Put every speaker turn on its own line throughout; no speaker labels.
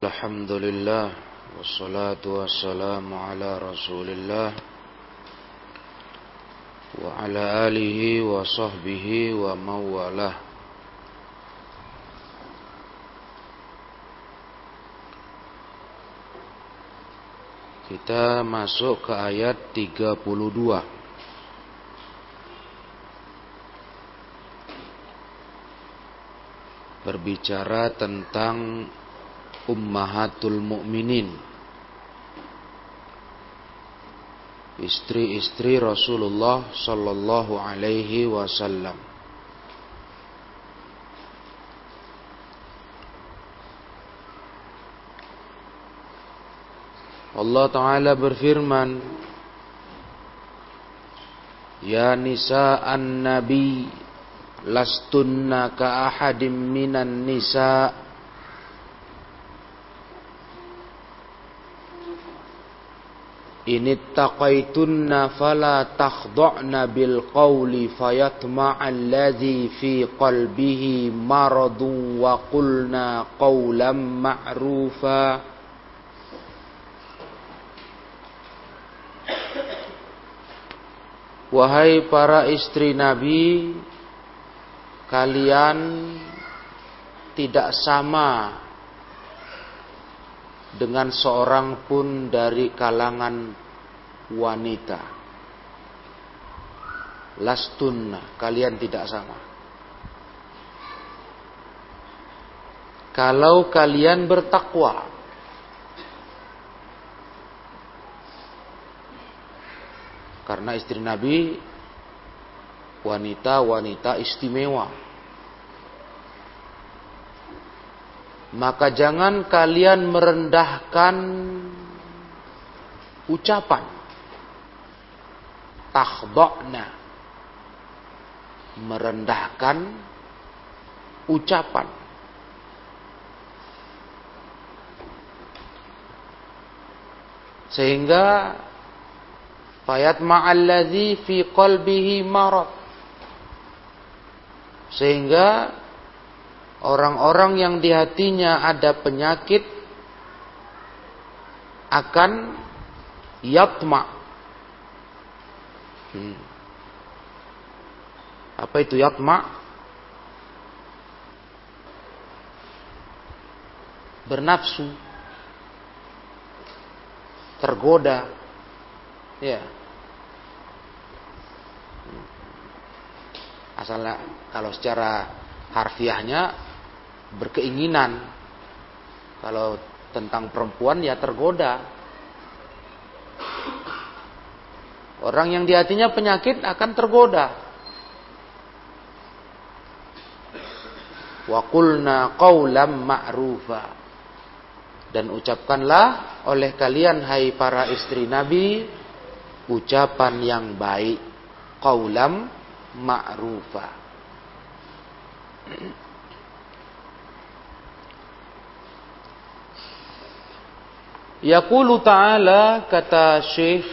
الحمد لله والصلاة والسلام على رسول الله وعلى آله وصحبه ومن والاه Kita masuk ke ayat 32 Berbicara tentang ummahatul mukminin istri-istri Rasulullah sallallahu alaihi wasallam. Allah taala berfirman Ya nisa an-nabi lastunna ka ahadim minan nisa' In ittaqaitunna fala takhda'na bil qawli fayatma'a alladhi fi qalbihi maradun wa qulna qawlan ma'rufa Wahai para istri Nabi kalian tidak sama dengan seorang pun dari kalangan wanita. Lastunna, kalian tidak sama. Kalau kalian bertakwa, karena istri Nabi wanita-wanita istimewa. Maka jangan kalian merendahkan ucapan. Takhdha'na merendahkan ucapan. Sehingga fayat ma'alladzi fi qalbihi marad. Sehingga orang-orang yang di hatinya ada penyakit akan yatma. Hmm. Apa itu yatma? Bernafsu, tergoda, ya. Asalnya kalau secara harfiahnya berkeinginan. Kalau tentang perempuan ya tergoda. Orang yang di hatinya penyakit akan tergoda. Wa qulna qawlam ma'rufa. Dan ucapkanlah oleh kalian hai para istri Nabi ucapan yang baik. Qawlam ma'rufa. Yaqulu ta'ala kata Syekh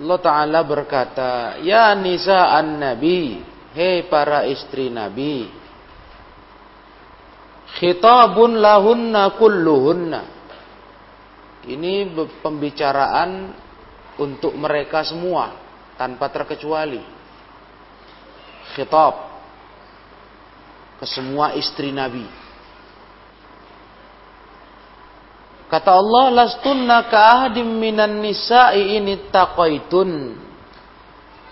Allah Ta'ala berkata Ya nisa an nabi Hei para istri nabi Khitabun lahunna kulluhunna. Ini pembicaraan Untuk mereka semua Tanpa terkecuali. Khitab Ke semua istri nabi Kata Allah, lastunna ka'ahadim minan nisa'i ini taqaitun.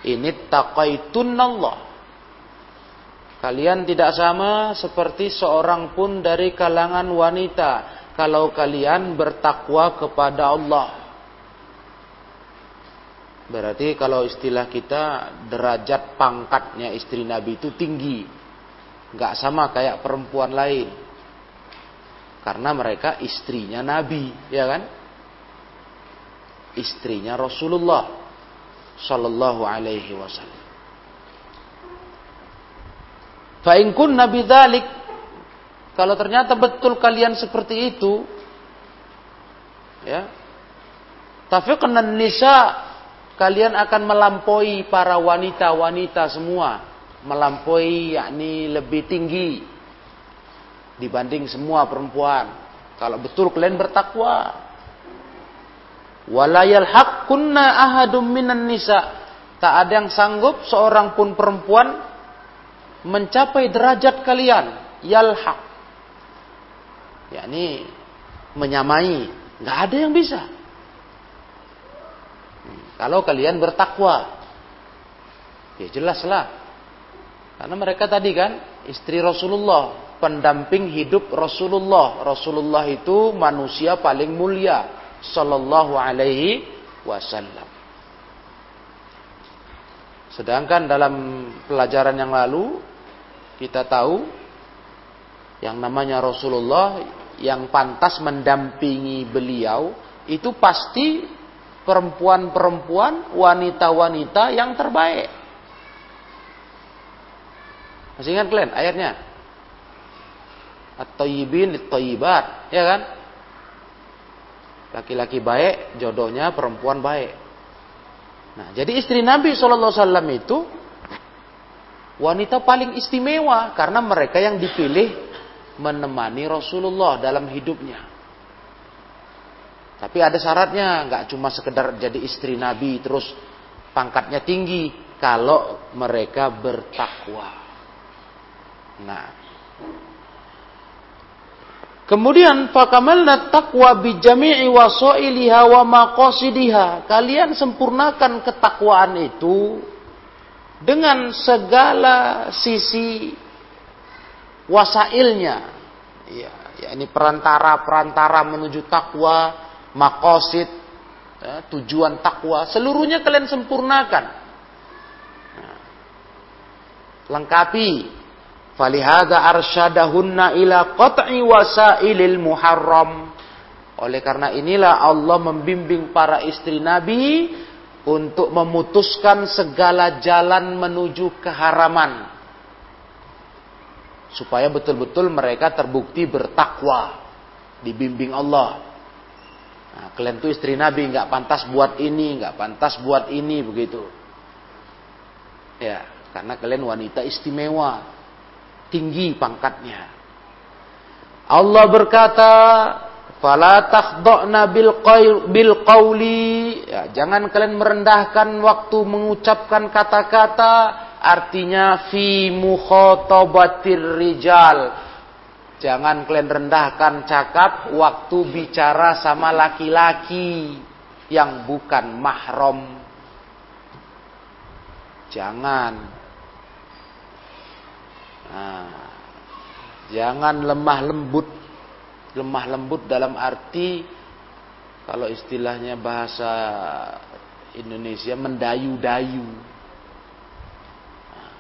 Ini taqaitun Allah. Kalian tidak sama seperti seorang pun dari kalangan wanita. Kalau kalian bertakwa kepada Allah. Berarti kalau istilah kita derajat pangkatnya istri Nabi itu tinggi. Gak sama kayak perempuan lain. Karena mereka istrinya Nabi, ya kan? Istrinya Rasulullah sallallahu alaihi wasallam. Fa in kunna bidzalik kalau ternyata betul kalian seperti itu ya tafiqna nisa kalian akan melampaui para wanita-wanita semua melampaui yakni lebih tinggi dibanding semua perempuan. Kalau betul kalian bertakwa. Walayal kunna ahadum minan nisa. Tak ada yang sanggup seorang pun perempuan mencapai derajat kalian. Yalhaq. yakni menyamai. Nggak ada yang bisa. Kalau kalian bertakwa. Ya jelaslah. Karena mereka tadi kan istri Rasulullah. Pendamping hidup Rasulullah. Rasulullah itu manusia paling mulia. Sallallahu alaihi wasallam. Sedangkan dalam pelajaran yang lalu kita tahu yang namanya Rasulullah yang pantas mendampingi beliau itu pasti perempuan-perempuan, wanita-wanita yang terbaik. Masih ingat kalian ayatnya? At-tayyibin lit-tayyibat, ya kan? Laki-laki baik, jodohnya perempuan baik. Nah, jadi istri Nabi SAW itu wanita paling istimewa karena mereka yang dipilih menemani Rasulullah dalam hidupnya. Tapi ada syaratnya, nggak cuma sekedar jadi istri Nabi terus pangkatnya tinggi kalau mereka bertakwa. Nah, Kemudian fakamalna taqwa bi jami'i wasailiha wa maqasidiha. Kalian sempurnakan ketakwaan itu dengan segala sisi wasailnya. Ya, ya ini perantara-perantara menuju takwa, makosid, ya, tujuan takwa, seluruhnya kalian sempurnakan. Nah, lengkapi. Falihada arsyadahunna ila qat'i wasailil muharram. Oleh karena inilah Allah membimbing para istri Nabi untuk memutuskan segala jalan menuju keharaman. Supaya betul-betul mereka terbukti bertakwa. Dibimbing Allah. Nah, kalian tuh istri Nabi nggak pantas buat ini, nggak pantas buat ini begitu. Ya, karena kalian wanita istimewa, tinggi pangkatnya. Allah berkata, "Fala takhdha'na bil bil qawli." Ya, jangan kalian merendahkan waktu mengucapkan kata-kata, artinya fi mukhatabatir rijal Jangan kalian rendahkan cakap waktu bicara sama laki-laki yang bukan mahram. Jangan. Nah, jangan lemah lembut. Lemah lembut dalam arti kalau istilahnya bahasa Indonesia mendayu-dayu. Nah,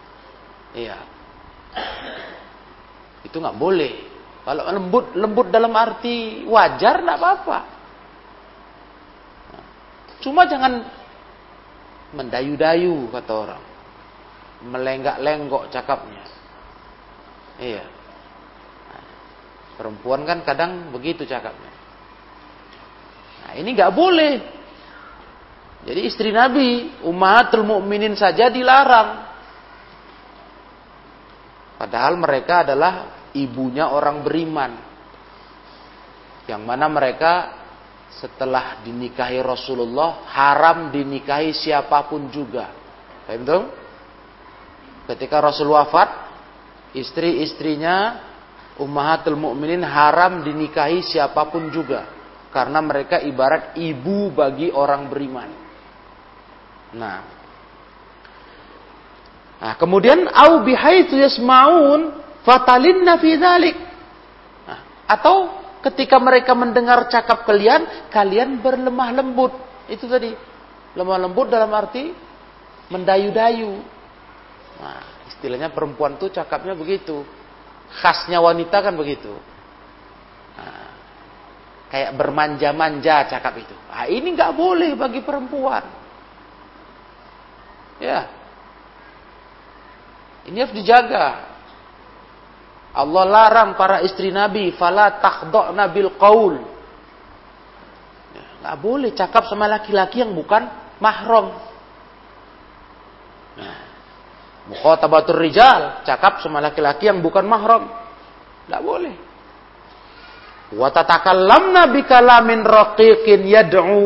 iya. Itu nggak boleh. Kalau lembut, lembut dalam arti wajar, tidak apa-apa. Cuma jangan mendayu-dayu kata orang. Melenggak-lenggok cakapnya. Iya. Perempuan kan kadang begitu cakapnya. Nah, ini nggak boleh. Jadi istri Nabi, Ummahatul Mukminin saja dilarang. Padahal mereka adalah ibunya orang beriman. Yang mana mereka setelah dinikahi Rasulullah haram dinikahi siapa pun juga. Paham Ketika Rasul wafat, istri-istrinya Ummahatul Mukminin haram dinikahi siapa pun juga karena mereka ibarat ibu bagi orang beriman. Nah, Nah, kemudian au bihaitsu yasmaun Fatalinna fi dzalik. Nah, atau ketika mereka mendengar cakap kalian, kalian berlemah lembut. Itu tadi. Lemah lembut dalam arti mendayu-dayu. Nah, istilahnya perempuan tuh cakapnya begitu. Khasnya wanita kan begitu. Nah, kayak bermanja-manja cakap itu. Nah, ini nggak boleh bagi perempuan. Ya. Ini harus dijaga. Allah larang para istri Nabi, fala takhdha'na bil qaul. Enggak boleh cakap sama laki-laki yang bukan mahram. Nah, mukhatabatur rijal, cakap sama laki-laki yang bukan mahram. Enggak boleh. Wa tatakallamna bikalamin raqiqin yad'u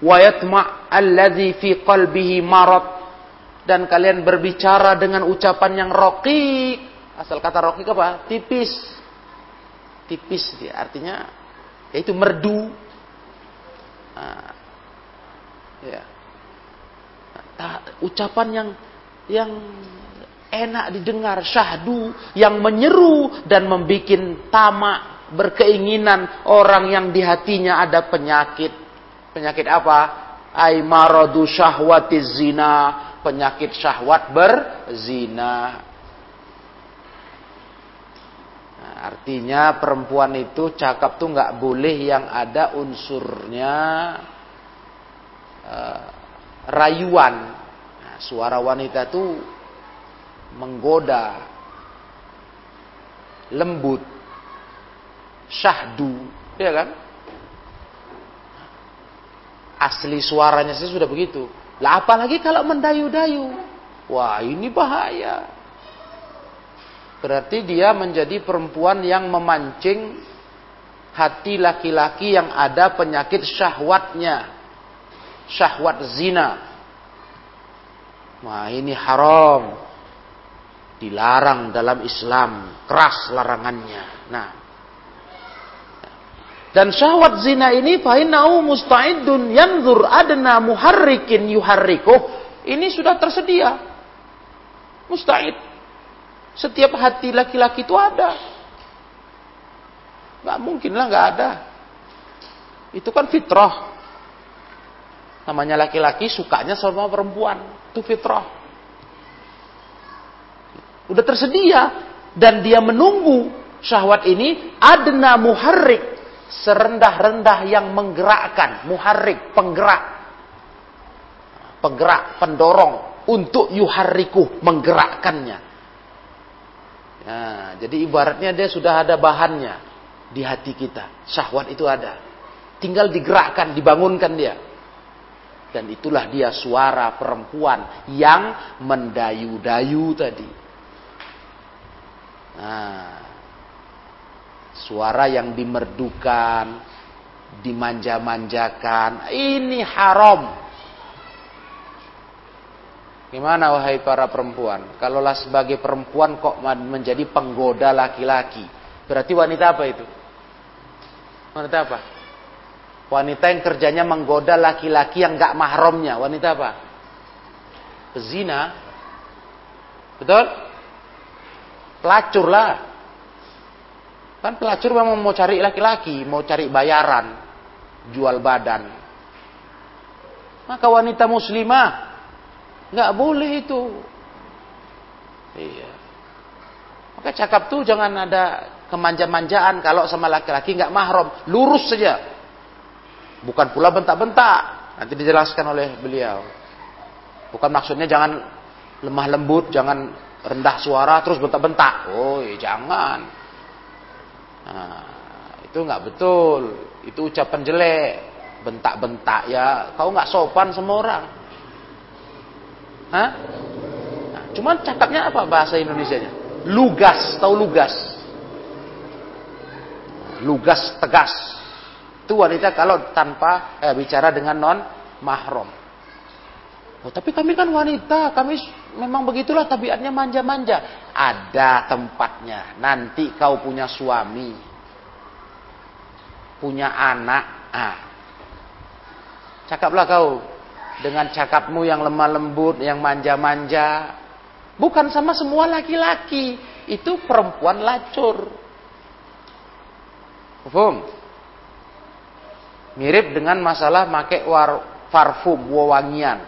wa yatma' alladhi fi qalbihi marad dan kalian berbicara dengan ucapan yang raqiq. Asal kata raqiq apa? Tipis. Tipis dia artinya yaitu merdu. Nah, ya. Nah, ucapan yang yang enak didengar, syahdu, yang menyeru dan membuat tamak, berkeinginan orang yang di hatinya ada penyakit. Penyakit apa? Ay maradu syahwati zina, penyakit syahwat berzina. Nah, artinya perempuan itu cakap tuh nggak boleh yang ada unsurnya uh, rayuan. Suara wanita tuh menggoda, lembut, syahdu, ya kan? Asli suaranya sih sudah begitu. Lah apalagi kalau mendayu-dayu. Wah, ini bahaya. Berarti dia menjadi perempuan yang memancing hati laki-laki yang ada penyakit syahwatnya. Syahwat zina. Wah, ini haram dilarang dalam Islam, keras larangannya. Nah, dan syahwat zina ini fainau musta'idun yanzur adna muharrikin yuharrikuh. Ini sudah tersedia. Musta'id. Setiap hati laki-laki itu ada. Gak mungkin lah gak ada. Itu kan fitrah. Namanya laki-laki sukanya sama perempuan. Itu fitrah. Udah tersedia. Dan dia menunggu syahwat ini. Adna muharrik. Serendah-rendah yang menggerakkan. Muharrik penggerak. Penggerak pendorong. Untuk yuharriku menggerakkannya. Nah, jadi ibaratnya dia sudah ada bahannya di hati kita. Syahwat itu ada. Tinggal digerakkan dibangunkan dia dan itulah dia suara perempuan yang mendayu-dayu tadi Nah, suara yang dimerdukan, dimanja-manjakan, ini haram. Gimana wahai para perempuan? Kalaulah sebagai perempuan kok menjadi penggoda laki-laki. Berarti wanita apa itu? Wanita apa? Wanita yang kerjanya menggoda laki-laki yang gak mahramnya. Wanita apa? Pezina. Betul? Pelacur lah. Kan pelacur memang mau cari laki-laki, mau cari bayaran, jual badan. Maka wanita muslimah nggak boleh itu. Iya. Maka cakap tuh jangan ada kemanja-manjaan kalau sama laki-laki nggak mahram, lurus saja. Bukan pula bentak-bentak. Nanti dijelaskan oleh beliau. Bukan maksudnya jangan lemah lembut, jangan rendah suara terus bentak-bentak. Oh, ya jangan. Nah, itu nggak betul. Itu ucapan jelek. Bentak-bentak ya. Kau nggak sopan sama orang. Hah? Nah, cuman cakapnya apa bahasa Indonesia-nya? Lugas, tahu lugas? Lugas tegas. Itu wanita kalau tanpa eh, bicara dengan non mahram. Oh, tapi kami kan wanita, kami memang begitulah tabiatnya manja-manja. Ada tempatnya. Nanti kau punya suami, punya anak, ah. Cakaplah kau dengan cakapmu yang lemah lembut, yang manja-manja. Bukan sama semua laki-laki. Itu perempuan lacur. Paham? Mirip dengan masalah make war, parfum, wewangian.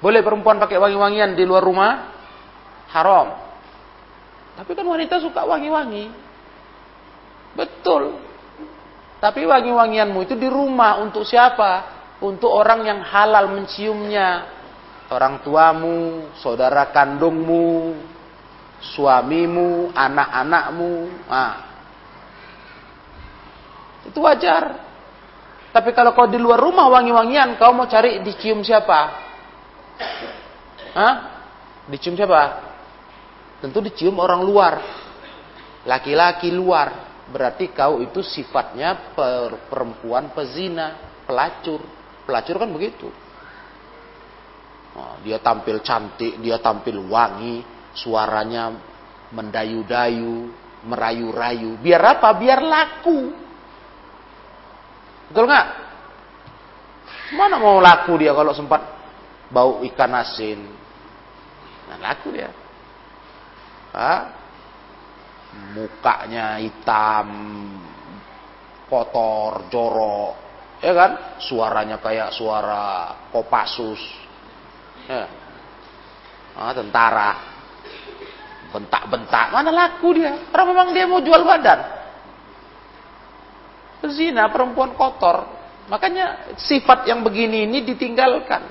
Boleh perempuan pakai wangi-wangian di luar rumah? Haram. Tapi kan wanita suka wangi-wangi. Betul. Tapi wangi-wangianmu itu di rumah untuk siapa? Untuk orang yang halal menciumnya. Orang tuamu, saudara kandungmu, suamimu, anak-anakmu. Nah. Itu wajar. Tapi kalau kau di luar rumah wangi-wangian, kau mau cari dicium siapa? Hah? Dicium siapa? Tentu dicium orang luar. Laki-laki luar. berarti kau itu sifatnya perempuan pezina, pelacur. Pelacur kan begitu. Oh, dia tampil cantik, dia tampil wangi, suaranya mendayu-dayu, merayu-rayu. Biar apa? Biar laku. Betul nggak? Mana mau laku dia kalau sempat bau ikan asin? Nah, laku dia. Hah? Mukanya hitam, kotor, jorok. Ya kan? Suaranya kayak suara Kopassus. Ya. Ah, tentara. Bentak-bentak. Mana laku dia? Orang memang dia mau jual badan. Zina perempuan kotor. Makanya sifat yang begini ini ditinggalkan.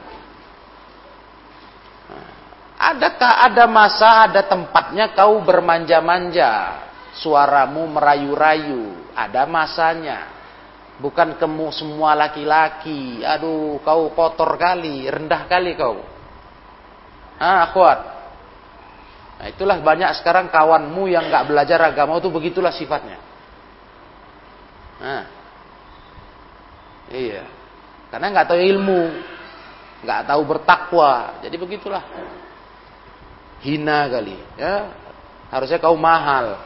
Adakah ada masa, ada tempatnya kau bermanja-manja, suaramu merayu-rayu, ada masanya. Bukan kamu semua laki-laki, aduh kau kotor kali, rendah kali kau. Ah, akhwat. Nah, itulah banyak sekarang kawanmu yang nggak belajar agama itu begitulah sifatnya. Nah, iya, karena nggak tahu ilmu, nggak tahu bertakwa, jadi begitulah. Hina kali, ya. Harusnya kau mahal,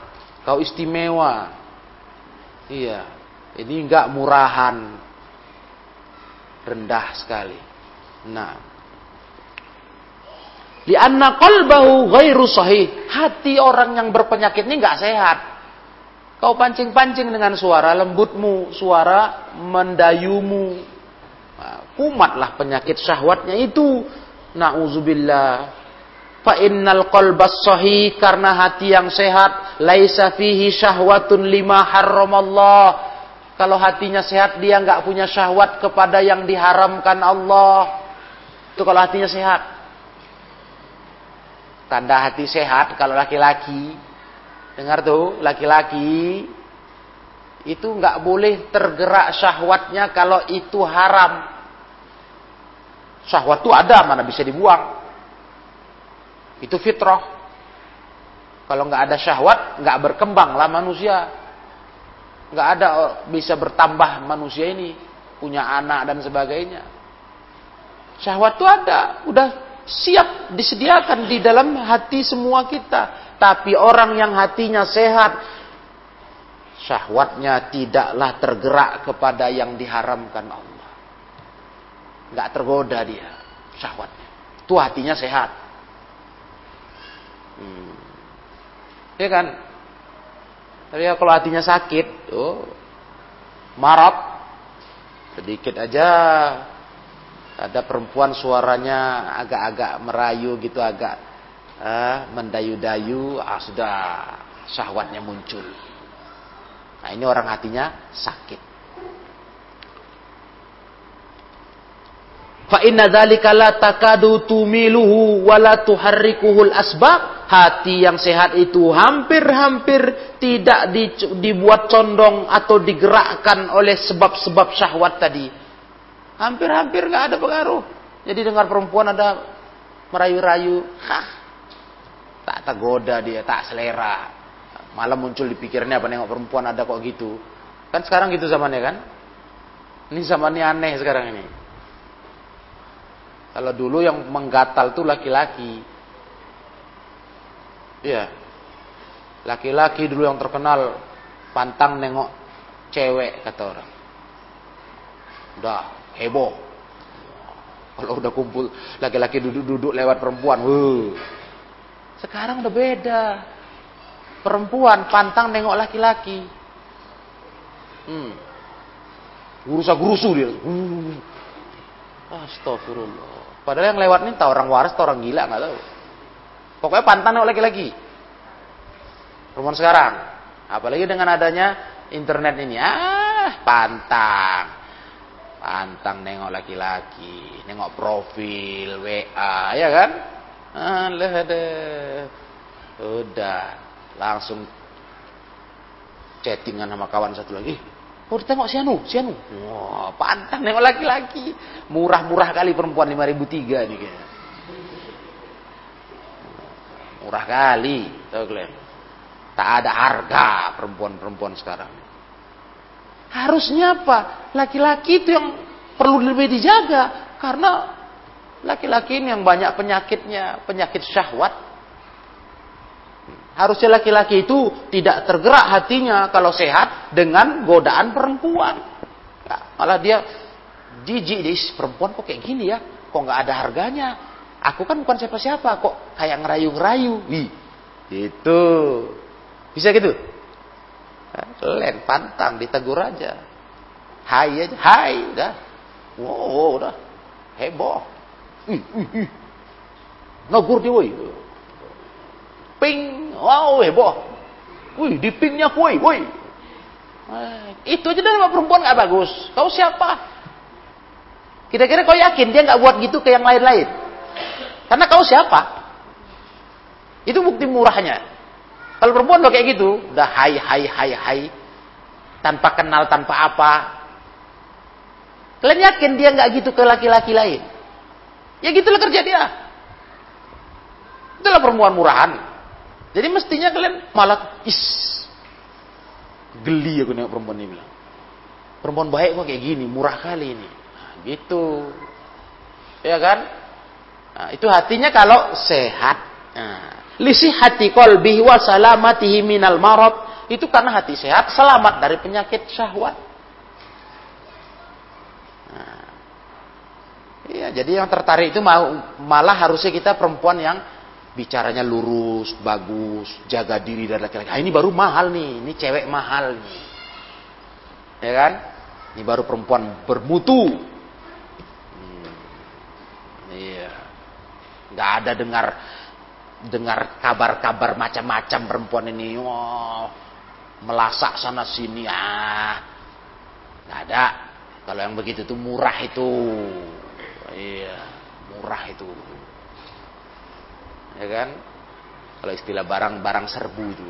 kau istimewa. Iya, ini nggak murahan, rendah sekali. Nah, di anna qalbahu ghairu sahih. Hati orang yang berpenyakit ini nggak sehat. Kau pancing-pancing dengan suara lembutmu, suara mendayumu. Nah, kumatlah penyakit syahwatnya itu. Nauzubillah. Fa innal qalbas sahih karena hati yang sehat laisa fihi syahwatun lima haramallah. Kalau hatinya sehat dia nggak punya syahwat kepada yang diharamkan Allah. Itu kalau hatinya sehat. Tanda hati sehat kalau laki-laki Dengar tuh, laki-laki itu nggak boleh tergerak syahwatnya kalau itu haram. Syahwat itu ada, mana bisa dibuang. Itu fitrah. Kalau nggak ada syahwat, nggak berkembang lah manusia. Nggak ada bisa bertambah manusia ini, punya anak dan sebagainya. Syahwat itu ada, udah siap disediakan di dalam hati semua kita. Tapi orang yang hatinya sehat, syahwatnya tidaklah tergerak kepada yang diharamkan Allah. Nggak tergoda dia, syahwatnya. Itu hatinya sehat. Hmm. Ya kan? Tapi ya kalau hatinya sakit, oh, marah, sedikit aja ada perempuan suaranya agak-agak merayu gitu agak eh, mendayu-dayu, ah, sudah syahwatnya muncul. Nah ini orang hatinya sakit. Fa inna dzalika la takadu tumiluhu wa la tuharrikuhul asbab. Hati yang sehat itu hampir-hampir tidak di, dibuat condong atau digerakkan oleh sebab-sebab syahwat tadi. Hampir-hampir nggak ada pengaruh. Jadi dengar perempuan ada merayu-rayu, hah, tak tergoda dia, tak selera. Malah muncul di pikirnya apa nengok perempuan ada kok gitu. Kan sekarang gitu zamannya kan? Ini zamannya aneh sekarang ini. Kalau dulu yang menggatal tuh laki-laki. Iya. Laki-laki dulu yang terkenal pantang nengok cewek kata orang. Udah heboh. Kalau udah kumpul laki-laki duduk-duduk lewat perempuan, wuh, sekarang udah beda. Perempuan pantang nengok laki-laki. Hmm. Gurusa gurusu dia. Uh. Astagfirullah. Padahal yang lewat ini tahu orang waras, tahu orang gila nggak tahu. Pokoknya pantang nengok laki-laki. Perempuan sekarang, apalagi dengan adanya internet ini, ah pantang, pantang nengok laki-laki, nengok profil WA, ya kan? Alah ada. Udah, langsung chattingan sama kawan satu lagi. Oh tengok si Anu, si Anu. Wah, pantang nengok laki-laki. Murah-murah kali perempuan 5003 nih kayaknya. Murah kali, tahu kalian. Tak ada harga perempuan-perempuan sekarang. Harusnya apa? Laki-laki itu yang perlu lebih dijaga. Karena laki-laki ini yang banyak penyakitnya, penyakit syahwat. Harusnya laki-laki itu tidak tergerak hatinya kalau sehat dengan godaan perempuan. Ya, malah dia jijik, dia perempuan kok kayak gini ya, kok nggak ada harganya. Aku kan bukan siapa-siapa, kok kayak ngerayu-ngerayu. Itu bisa gitu? Len, pantang, ditegur aja. Hai aja, hai, udah. Wow, udah. Heboh. Ih, ih, ih. Negur dia, woi. Ping, wow, heboh. Wih, di pingnya, woi, woi. Eh, itu aja dalam perempuan gak bagus. Kau siapa? Kira-kira kau yakin dia nggak buat gitu ke yang lain-lain? Karena kau siapa? Itu bukti murahnya. Kalau perempuan udah kayak gitu, udah hai hai hai hai tanpa kenal tanpa apa. Kalian yakin dia nggak gitu ke laki-laki lain? Ya gitulah kerja dia. Itulah perempuan murahan. Jadi mestinya kalian malah is geli aku nengok perempuan ini bilang. Perempuan baik kok kayak gini, murah kali ini. Nah, gitu. Ya kan? Nah, itu hatinya kalau sehat. Nah, lisihati qalbihi wa salamatihi minal marad itu karena hati sehat selamat dari penyakit syahwat. Iya, jadi yang tertarik itu mau malah harusnya kita perempuan yang bicaranya lurus, bagus, jaga diri dari laki-laki. Ah, ini baru mahal nih, ini cewek mahal nih. Ya kan? Ini baru perempuan bermutu. Hmm, iya. Gak ada dengar dengar kabar-kabar macam-macam perempuan ini oh, melasak sana sini ah nggak ada kalau yang begitu tuh murah itu iya murah itu. Ya kan? Kalau istilah barang-barang serbu itu.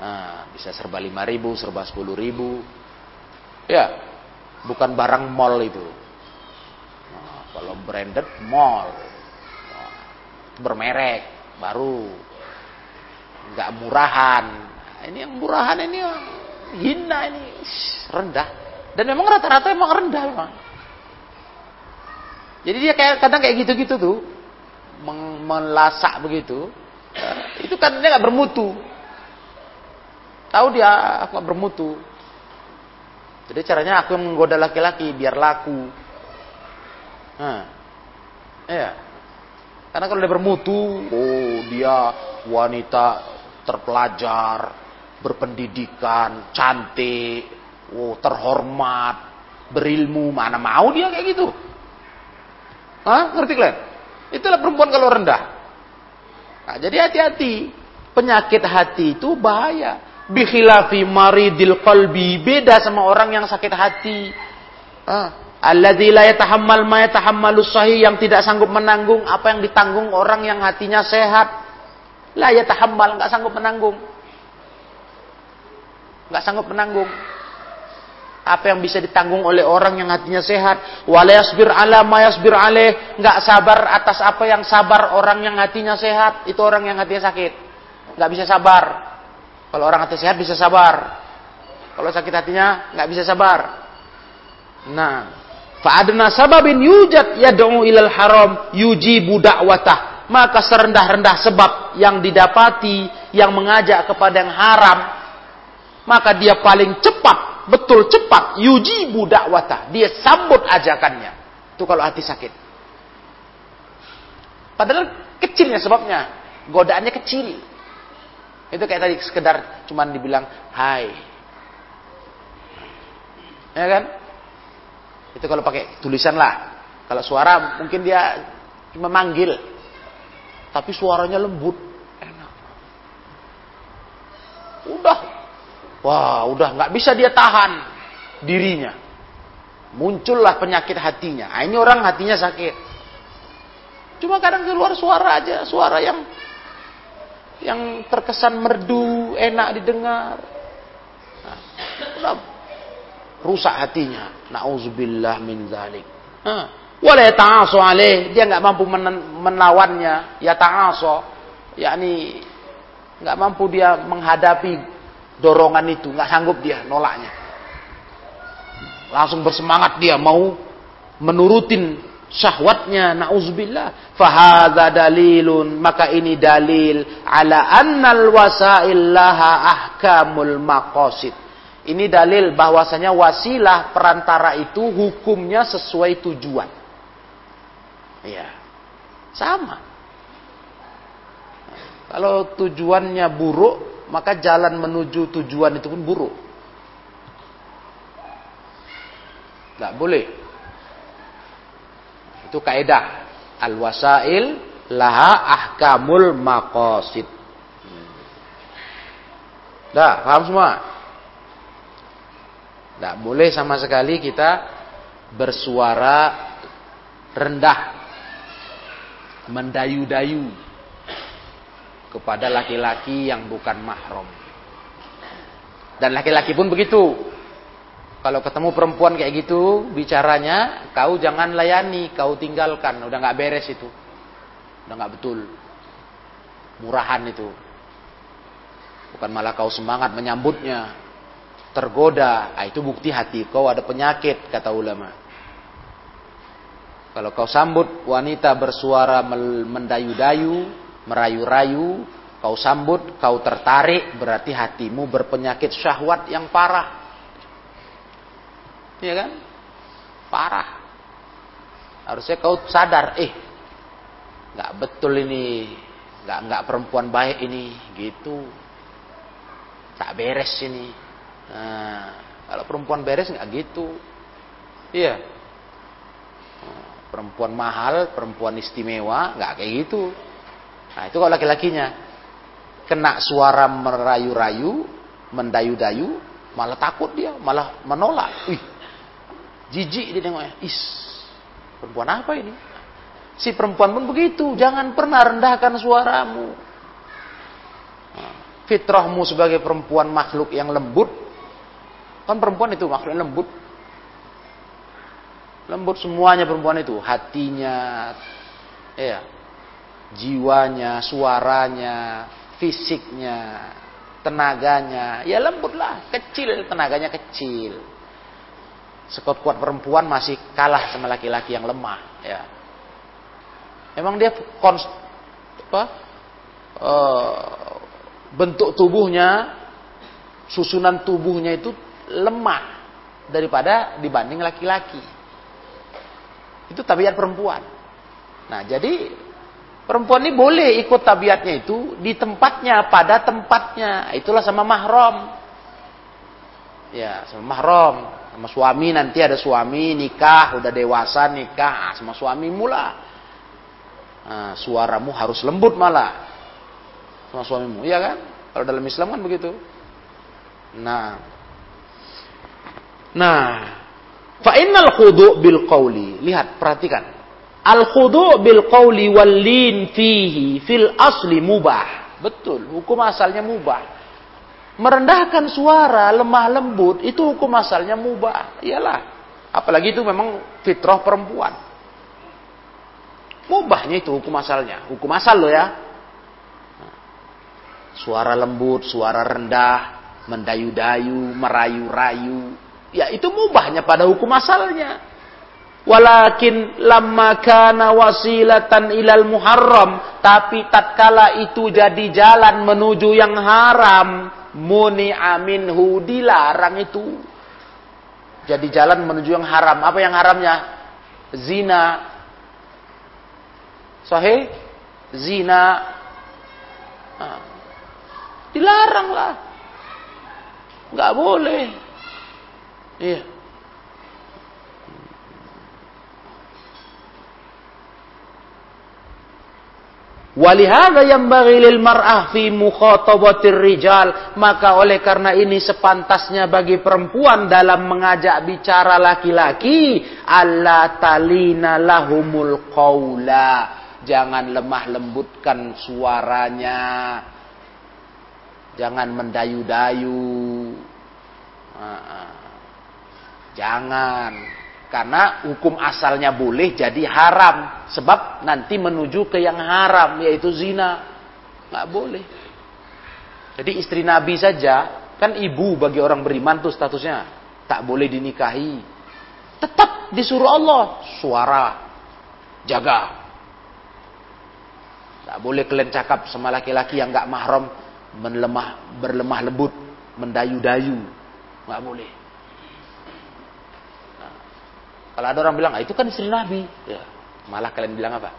Nah, bisa serba lima ribu serba sepuluh ribu. Ya bukan barang mall itu. Nah, kalau branded mall. Bermerek baru. Nggak murahan. Ini yang murahan ini hina ini. Rendah. Dan memang rata-rata emang rendah memang jadi dia kayak kadang kayak gitu-gitu tuh. Melasak begitu. Itu kan dia nggak bermutu. Tahu dia aku nggak bermutu. Jadi caranya aku yang menggoda laki-laki biar laku. Nah, ya karena kalau dia bermutu, oh dia wanita terpelajar, berpendidikan, cantik, oh terhormat, berilmu, mana mau dia kayak gitu? Hah? Ngerti kalian? Itulah perempuan kalau rendah. Nah, jadi hati-hati. Penyakit hati itu bahaya. Bikhilafi maridil qalbi. Beda sama orang yang sakit hati. Ah, la yatahammal ma yatahammalu sahih yang tidak sanggup menanggung apa yang ditanggung orang yang hatinya sehat. La yatahammal enggak sanggup menanggung. Enggak sanggup menanggung. Apa yang bisa ditanggung oleh orang yang hatinya sehat. Wala yasbir ala ma yasbir alaih. Enggak sabar atas apa yang sabar orang yang hatinya sehat. Itu orang yang hatinya sakit. Enggak bisa sabar. Kalau orang hati sehat bisa sabar. Kalau sakit hatinya enggak bisa sabar. Nah, Fa'adna sababin yujad yad'u ilal haram yujibu da'watah. Maka serendah-rendah sebab yang didapati yang mengajak kepada yang haram, maka dia paling cepat, betul cepat yujibu da'watah. Dia sambut ajakannya. Itu kalau hati sakit. Padahal kecilnya sebabnya, godaannya kecil. Itu kayak tadi sekedar cuman dibilang hai. Ya kan? Itu kalau pakai tulisan lah. Kalau suara mungkin dia cuma manggil. Tapi suaranya lembut. Enak. Udah. Wah, udah nggak bisa dia tahan dirinya. Muncullah penyakit hatinya. Nah, ini orang hatinya sakit. Cuma kadang keluar suara aja, suara yang yang terkesan merdu, enak didengar. Nah, udah rusak hatinya. Nauzubillah min zalik. Wala yata'asu alaih, dia nggak mampu men menawannya. Ya ta'asu, yakni nggak mampu dia menghadapi dorongan itu, nggak sanggup dia nolaknya. Langsung bersemangat dia mau menurutin syahwatnya nauzubillah fahadza dalilun maka ini dalil ala annal wasail laha ahkamul maqasid. Ini dalil bahwasanya wasilah perantara itu hukumnya sesuai tujuan. Iya sama. Kalau tujuannya buruk maka jalan menuju tujuan itu pun buruk nggak boleh itu kaidah. Al-wasail laha ahkamul maqasid. Dah, paham semua? Tidak boleh sama sekali kita bersuara rendah, mendayu-dayu kepada laki-laki yang bukan mahram. Dan laki-laki pun begitu. Kalau ketemu perempuan kayak gitu, bicaranya, kau jangan layani, kau tinggalkan. Udah nggak beres itu. Udah nggak betul. Murahan itu. Bukan malah kau semangat menyambutnya. Tergoda. Nah, itu bukti hati kau ada penyakit, kata ulama. Kalau kau sambut wanita bersuara mendayu-dayu, merayu-rayu, kau sambut, kau tertarik, berarti hatimu berpenyakit syahwat yang parah. Iya kan? Parah. Harusnya kau sadar, eh, nggak betul ini, nggak nggak perempuan baik ini, gitu. Tak beres ini. Nah, kalau perempuan beres nggak gitu. Iya. Perempuan mahal, perempuan istimewa, nggak kayak gitu. Nah, itu kalau laki-lakinya kena suara merayu-rayu, mendayu-dayu, malah takut dia, malah menolak. Ih, Jijik dia tengoknya. Is, perempuan apa ini? Si perempuan pun begitu. Jangan pernah rendahkan suaramu. Fitrahmu sebagai perempuan makhluk yang lembut. Kan perempuan itu makhluk yang lembut. Lembut semuanya perempuan itu. Hatinya, ya, jiwanya, suaranya, fisiknya, tenaganya. Ya lembutlah. Kecil tenaganya kecil sekuat-kuat perempuan masih kalah sama laki-laki yang lemah ya memang dia konst, apa, e, bentuk tubuhnya susunan tubuhnya itu lemah daripada dibanding laki-laki itu tabiat perempuan nah jadi perempuan ini boleh ikut tabiatnya itu di tempatnya pada tempatnya. Itulah sama mahram. Ya sama mahram. Sama suami nanti ada suami nikah udah dewasa nikah. Ah, sama suami mula. Nah, suaramu harus lembut malah. Sama suamimu iya kan? Kalau dalam Islam kan begitu. Nah. Nah. Fa innal khudu' bil qawli. Lihat perhatikan al khudu' bil qawli wal lin fihi fil asli mubah betul hukum asalnya mubah merendahkan suara, lemah lembut, itu hukum asalnya mubah. Iyalah. Apalagi itu memang fitrah perempuan. Mubahnya itu hukum asalnya. Hukum asal loh ya. Suara lembut, suara rendah, mendayu-dayu, merayu-rayu. Ya itu mubahnya pada hukum asalnya. Walakin lamma kana wasilatan ilal muharram. Tapi tatkala itu jadi jalan menuju yang haram muni aminhu dilarang itu. Jadi jalan menuju yang haram. Apa yang haramnya? Zina. Sahih? Zina. Nah, dilarang. Nggak boleh. Iya. Walihada yang bagilil mar'ah fi mukhatabatir rijal. Maka oleh karena ini sepantasnya bagi perempuan dalam mengajak bicara laki-laki. Allah talina lahumul qawla. Jangan lemah lembutkan suaranya. Jangan mendayu-dayu. Jangan. Karena hukum asalnya boleh jadi haram. Sebab nanti menuju ke yang haram yaitu zina. Nggak boleh. Jadi istri Nabi saja kan ibu bagi orang beriman tuh statusnya tak boleh dinikahi. Tetap disuruh Allah suara jaga. Tak boleh kalian cakap sama laki-laki yang nggak mahram melemah berlemah lembut mendayu-dayu nggak boleh. Nah, kalau ada orang bilang ah, itu kan istri Nabi, ya malah kalian bilang apa?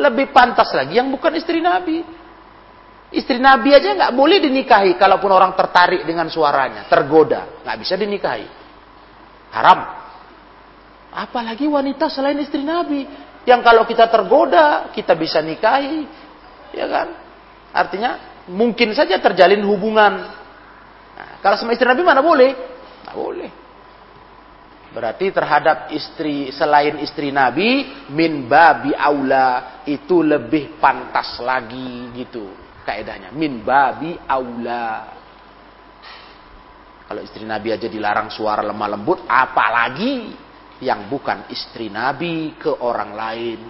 Lebih pantas lagi yang bukan istri Nabi. Istri Nabi aja nggak boleh dinikahi kalaupun orang tertarik dengan suaranya, tergoda, nggak bisa dinikahi. Haram. Apalagi wanita selain istri Nabi yang kalau kita tergoda kita bisa nikahi, ya kan? Artinya mungkin saja terjalin hubungan. Nah, kalau sama istri Nabi mana boleh? Nggak boleh. Berarti terhadap istri selain istri Nabi min babi aula itu lebih pantas lagi gitu kaidahnya min babi aula. Kalau istri Nabi aja dilarang suara lemah lembut, apalagi yang bukan istri Nabi ke orang lain.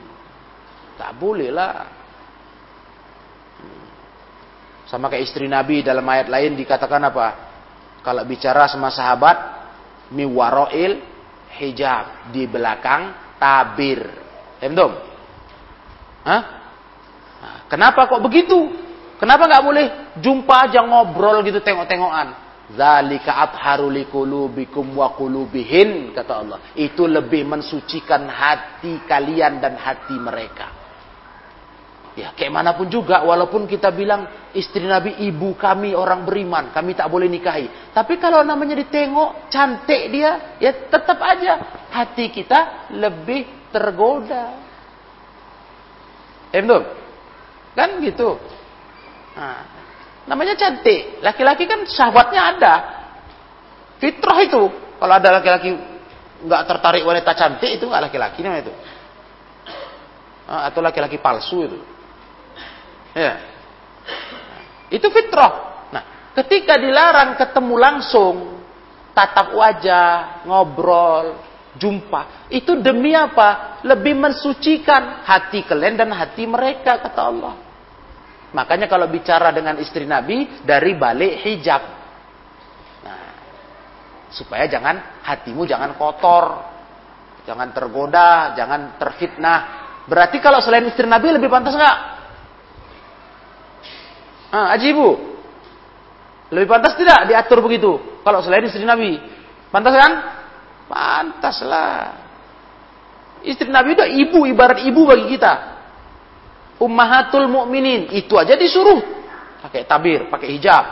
Tak boleh lah. Sama kayak istri Nabi dalam ayat lain dikatakan apa? Kalau bicara sama sahabat, miwaroil hijab di belakang tabir. Emdom? Hah? Nah, kenapa kok begitu? Kenapa nggak boleh jumpa aja ngobrol gitu tengok-tengokan? Zalika atharu liqulubikum wa qulubihin kata Allah. Itu lebih mensucikan hati kalian dan hati mereka. Ya, kayak mana pun juga, walaupun kita bilang istri Nabi ibu kami orang beriman, kami tak boleh nikahi. Tapi kalau namanya ditengok cantik dia, ya tetap aja hati kita lebih tergoda. Eh betul? Kan gitu. Nah, namanya cantik. Laki-laki kan sahabatnya ada. Fitrah itu. Kalau ada laki-laki nggak tertarik wanita cantik itu nggak laki-laki namanya itu. Ah, atau laki-laki palsu itu. Ya. Itu fitrah. Nah, ketika dilarang ketemu langsung, tatap wajah, ngobrol, jumpa, itu demi apa? Lebih mensucikan hati kalian dan hati mereka kata Allah. Makanya kalau bicara dengan istri Nabi dari balik hijab. Nah, supaya jangan hatimu jangan kotor, jangan tergoda, jangan terfitnah. Berarti kalau selain istri Nabi lebih pantas nggak? Ah, ibu. Lebih pantas tidak diatur begitu? Kalau selain istri Nabi. Pantas kan? Pantas lah. Istri Nabi itu ibu, ibarat ibu bagi kita. Ummahatul mu'minin. Itu aja disuruh. Pakai tabir, pakai hijab.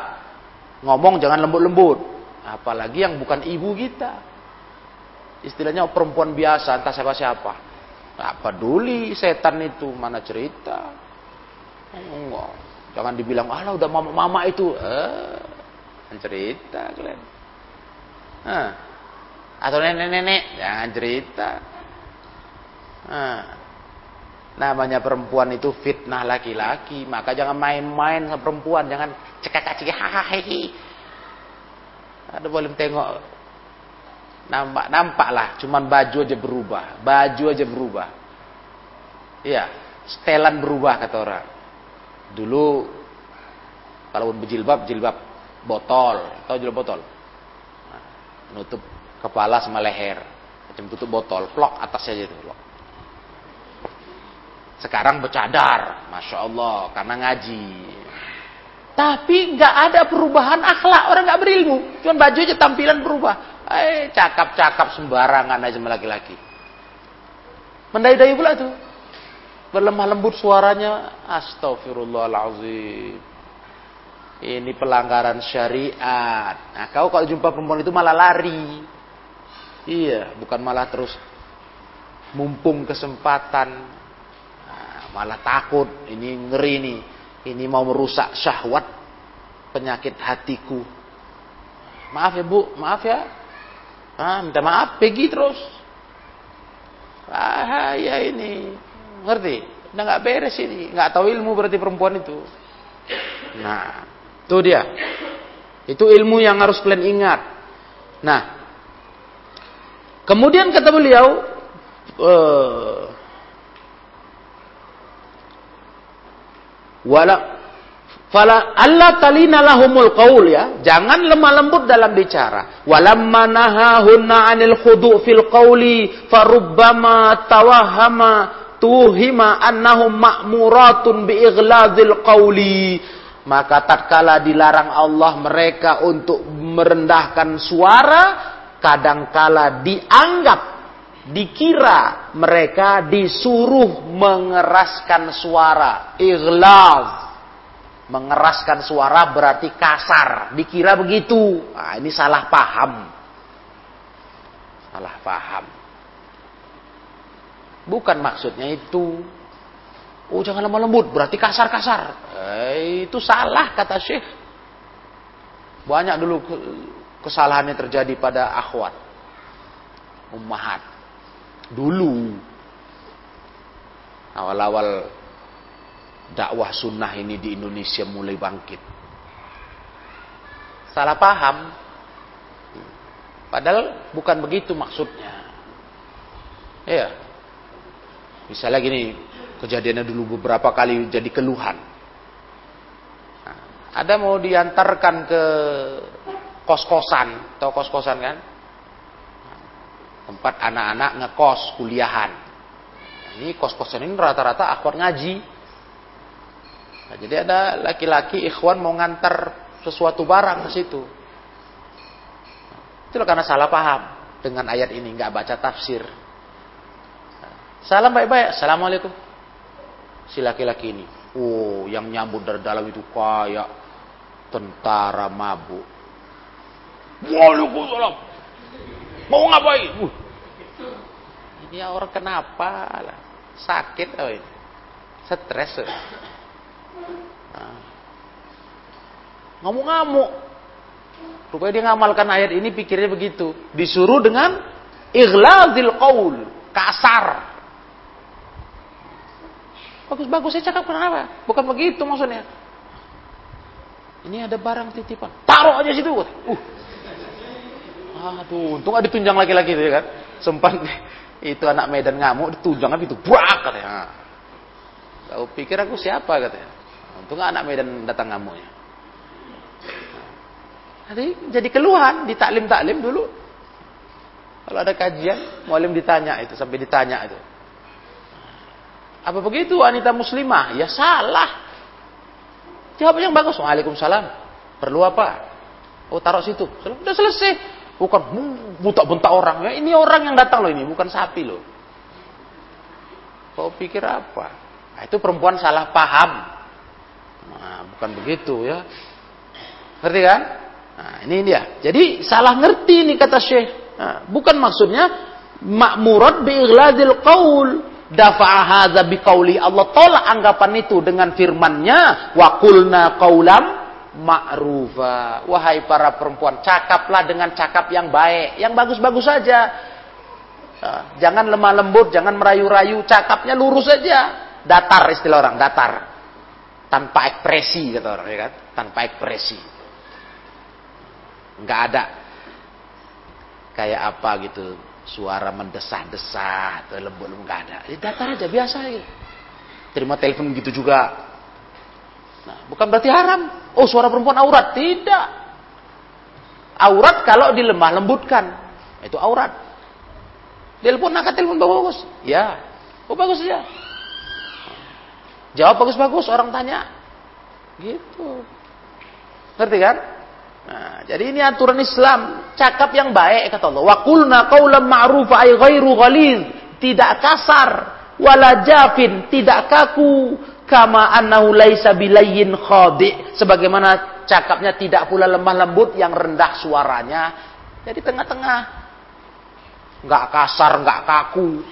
Ngomong jangan lembut-lembut. Apalagi yang bukan ibu kita. Istilahnya perempuan biasa, entah siapa-siapa. Gak peduli setan itu, mana cerita. Enggak. Jangan dibilang, ah udah mama-mama itu. Eh, jangan cerita kalian. Nah, atau nenek-nenek, jangan cerita. Nah, namanya perempuan itu fitnah laki-laki. Maka jangan main-main sama perempuan. Jangan cekak-cekik, hahaha. Ada boleh tengok. Nampak, nampak lah. Cuman baju aja berubah. Baju aja berubah. Iya, setelan berubah kata orang. Dulu kalau berjilbab, jilbab botol, tahu jilbab botol? Nah, nutup kepala sama leher, macam tutup botol, plok atasnya aja itu, plok. Sekarang bercadar, masya Allah, karena ngaji. Tapi nggak ada perubahan akhlak, orang nggak berilmu, cuma baju aja tampilan berubah. Eh, cakap-cakap sembarangan aja sama laki-laki. Mendai-dai pula tuh berlemah lembut suaranya. Astagfirullahalazim ini pelanggaran syariat. Nah kau kalau jumpa perempuan itu malah lari. Iya bukan malah terus mumpung kesempatan. Nah, malah takut. Ini ngeri nih. Ini mau merusak syahwat penyakit hatiku. Maaf ya bu. Maaf ya. Ah, minta maaf. Pergi terus. Bahaya ini Ngerti? Udah nggak beres ini, nggak tahu ilmu berarti perempuan itu. Nah, itu dia. Itu ilmu yang harus kalian ingat. Nah, kemudian kata beliau, uh, wala Fala Allah talina lahumul qaul ya. Jangan lemah lembut dalam bicara. Walamma nahahunna 'anil khudu' fil qauli farubbama tawahama tuhima annahum ma'muratun bi ighlazil qauli. Maka tatkala dilarang Allah mereka untuk merendahkan suara, kadangkala dianggap dikira mereka disuruh mengeraskan suara. Ighlaz mengeraskan suara berarti kasar. Dikira begitu. Nah, ini salah paham. Salah paham. Bukan maksudnya itu. Oh jangan lemah lembut, berarti kasar-kasar. Eh, itu salah kata Syekh. Banyak dulu kesalahan yang terjadi pada akhwat. Ummahat. Dulu. Awal-awal dakwah sunnah ini di Indonesia mulai bangkit. Salah paham. Padahal bukan begitu maksudnya. Iya. Misalnya gini, kejadiannya dulu beberapa kali jadi keluhan. Nah, ada mau diantarkan ke kos-kosan, atau kos-kosan kan? Tempat anak-anak ngekos, kuliahan. Ini kos-kosan ini rata-rata akhwat ngaji. Nah, jadi ada laki-laki ikhwan mau ngantar sesuatu barang ke situ. Itu karena salah paham dengan ayat ini, nggak baca tafsir. Salam baik-baik, assalamualaikum. Si laki-laki ini, oh yang nyambut dari dalam itu kayak tentara mabuk. Waalaikumsalam. Mau ngapain? Uh. Ini orang kenapa lah? Sakit oh ini. Stres. Nah. Ngamuk-ngamuk. Rupanya dia ngamalkan ayat ini pikirnya begitu. Disuruh dengan ighlazil qaul, kasar. Bagus-bagus saya cakap kenapa? Bukan begitu maksudnya. Ini ada barang titipan. Taruh aja situ. Uh. Aduh, untung ada ditunjang laki-laki itu ya kan. Sempat itu anak Medan ngamuk ditunjang itu buak katanya. Kau pikir aku siapa katanya. Untung anak Medan datang ngamuknya. Jadi jadi keluhan di taklim-taklim dulu. Kalau ada kajian, mualim ditanya itu sampai ditanya itu. Apa begitu wanita muslimah? Ya salah. Jawab yang bagus. Waalaikumsalam. Perlu apa? Oh taruh situ. Sudah selesai. Bukan buta-buta orang. Ya, ini orang yang datang loh ini, bukan sapi loh. Kau pikir apa? Nah, itu perempuan salah paham. Nah, bukan begitu ya. Ngerti kan? Nah, ini dia. Jadi salah ngerti nih kata Syekh. Nah, bukan maksudnya makmurat bi igladil qaul dafa'a hadza bi qauli Allah tolak anggapan itu dengan firman-Nya wa qulna qaulam ma'rufa. Wahai para perempuan, cakaplah dengan cakap yang baik, yang bagus-bagus saja. Nah, jangan lemah lembut, jangan merayu-rayu, cakapnya lurus saja. Datar istilah orang, datar tanpa ekspresi kata orang ya kan tanpa ekspresi nggak ada kayak apa gitu suara mendesah-desah atau lembut-lembut nggak ada. Ya, datar aja biasa gitu terima telepon gitu juga. Nah bukan berarti haram. Oh suara perempuan aurat? Tidak. Aurat kalau dilemah lembutkan. Itu aurat. Telepon nak telepon bagus ya. Oh bagus ya Jawab bagus-bagus orang tanya. Gitu. Ngerti kan? Nah, jadi ini aturan Islam, cakap yang baik kata Allah. Wa qulna qaulan ma'rufa ay ghairu ghaliz, tidak kasar, wala jafin, tidak kaku, kama annahu laisa bilayyin khadi, sebagaimana cakapnya tidak pula lemah lembut yang rendah suaranya. Jadi tengah-tengah. Enggak kasar, enggak kaku.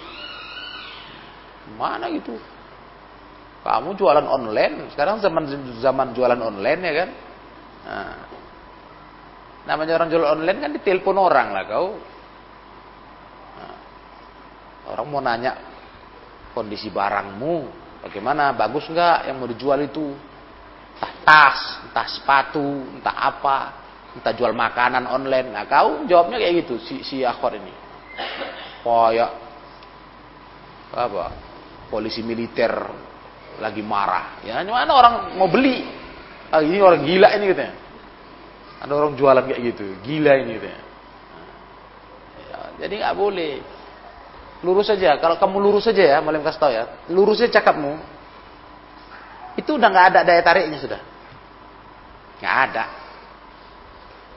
Mana gitu? Kamu jualan online, sekarang zaman zaman jualan online ya kan. Nah, namanya orang jualan online kan ditelepon orang lah kau. Nah, orang mau nanya kondisi barangmu, bagaimana, bagus nggak yang mau dijual itu? Entah tas, entah sepatu, entah apa, entah jual makanan online. Nah kau jawabnya kayak gitu si si akhor ini. Kayak apa? Polisi militer lagi marah. Ya, mana orang mau beli. Ah, ini orang gila ini katanya. Ada orang jualan kayak gitu, gila ini katanya. Ya, jadi nggak boleh. Lurus saja. Kalau kamu lurus saja ya, malam kasih tahu ya. Lurusnya cakapmu. Itu udah nggak ada daya tariknya sudah. Nggak ada.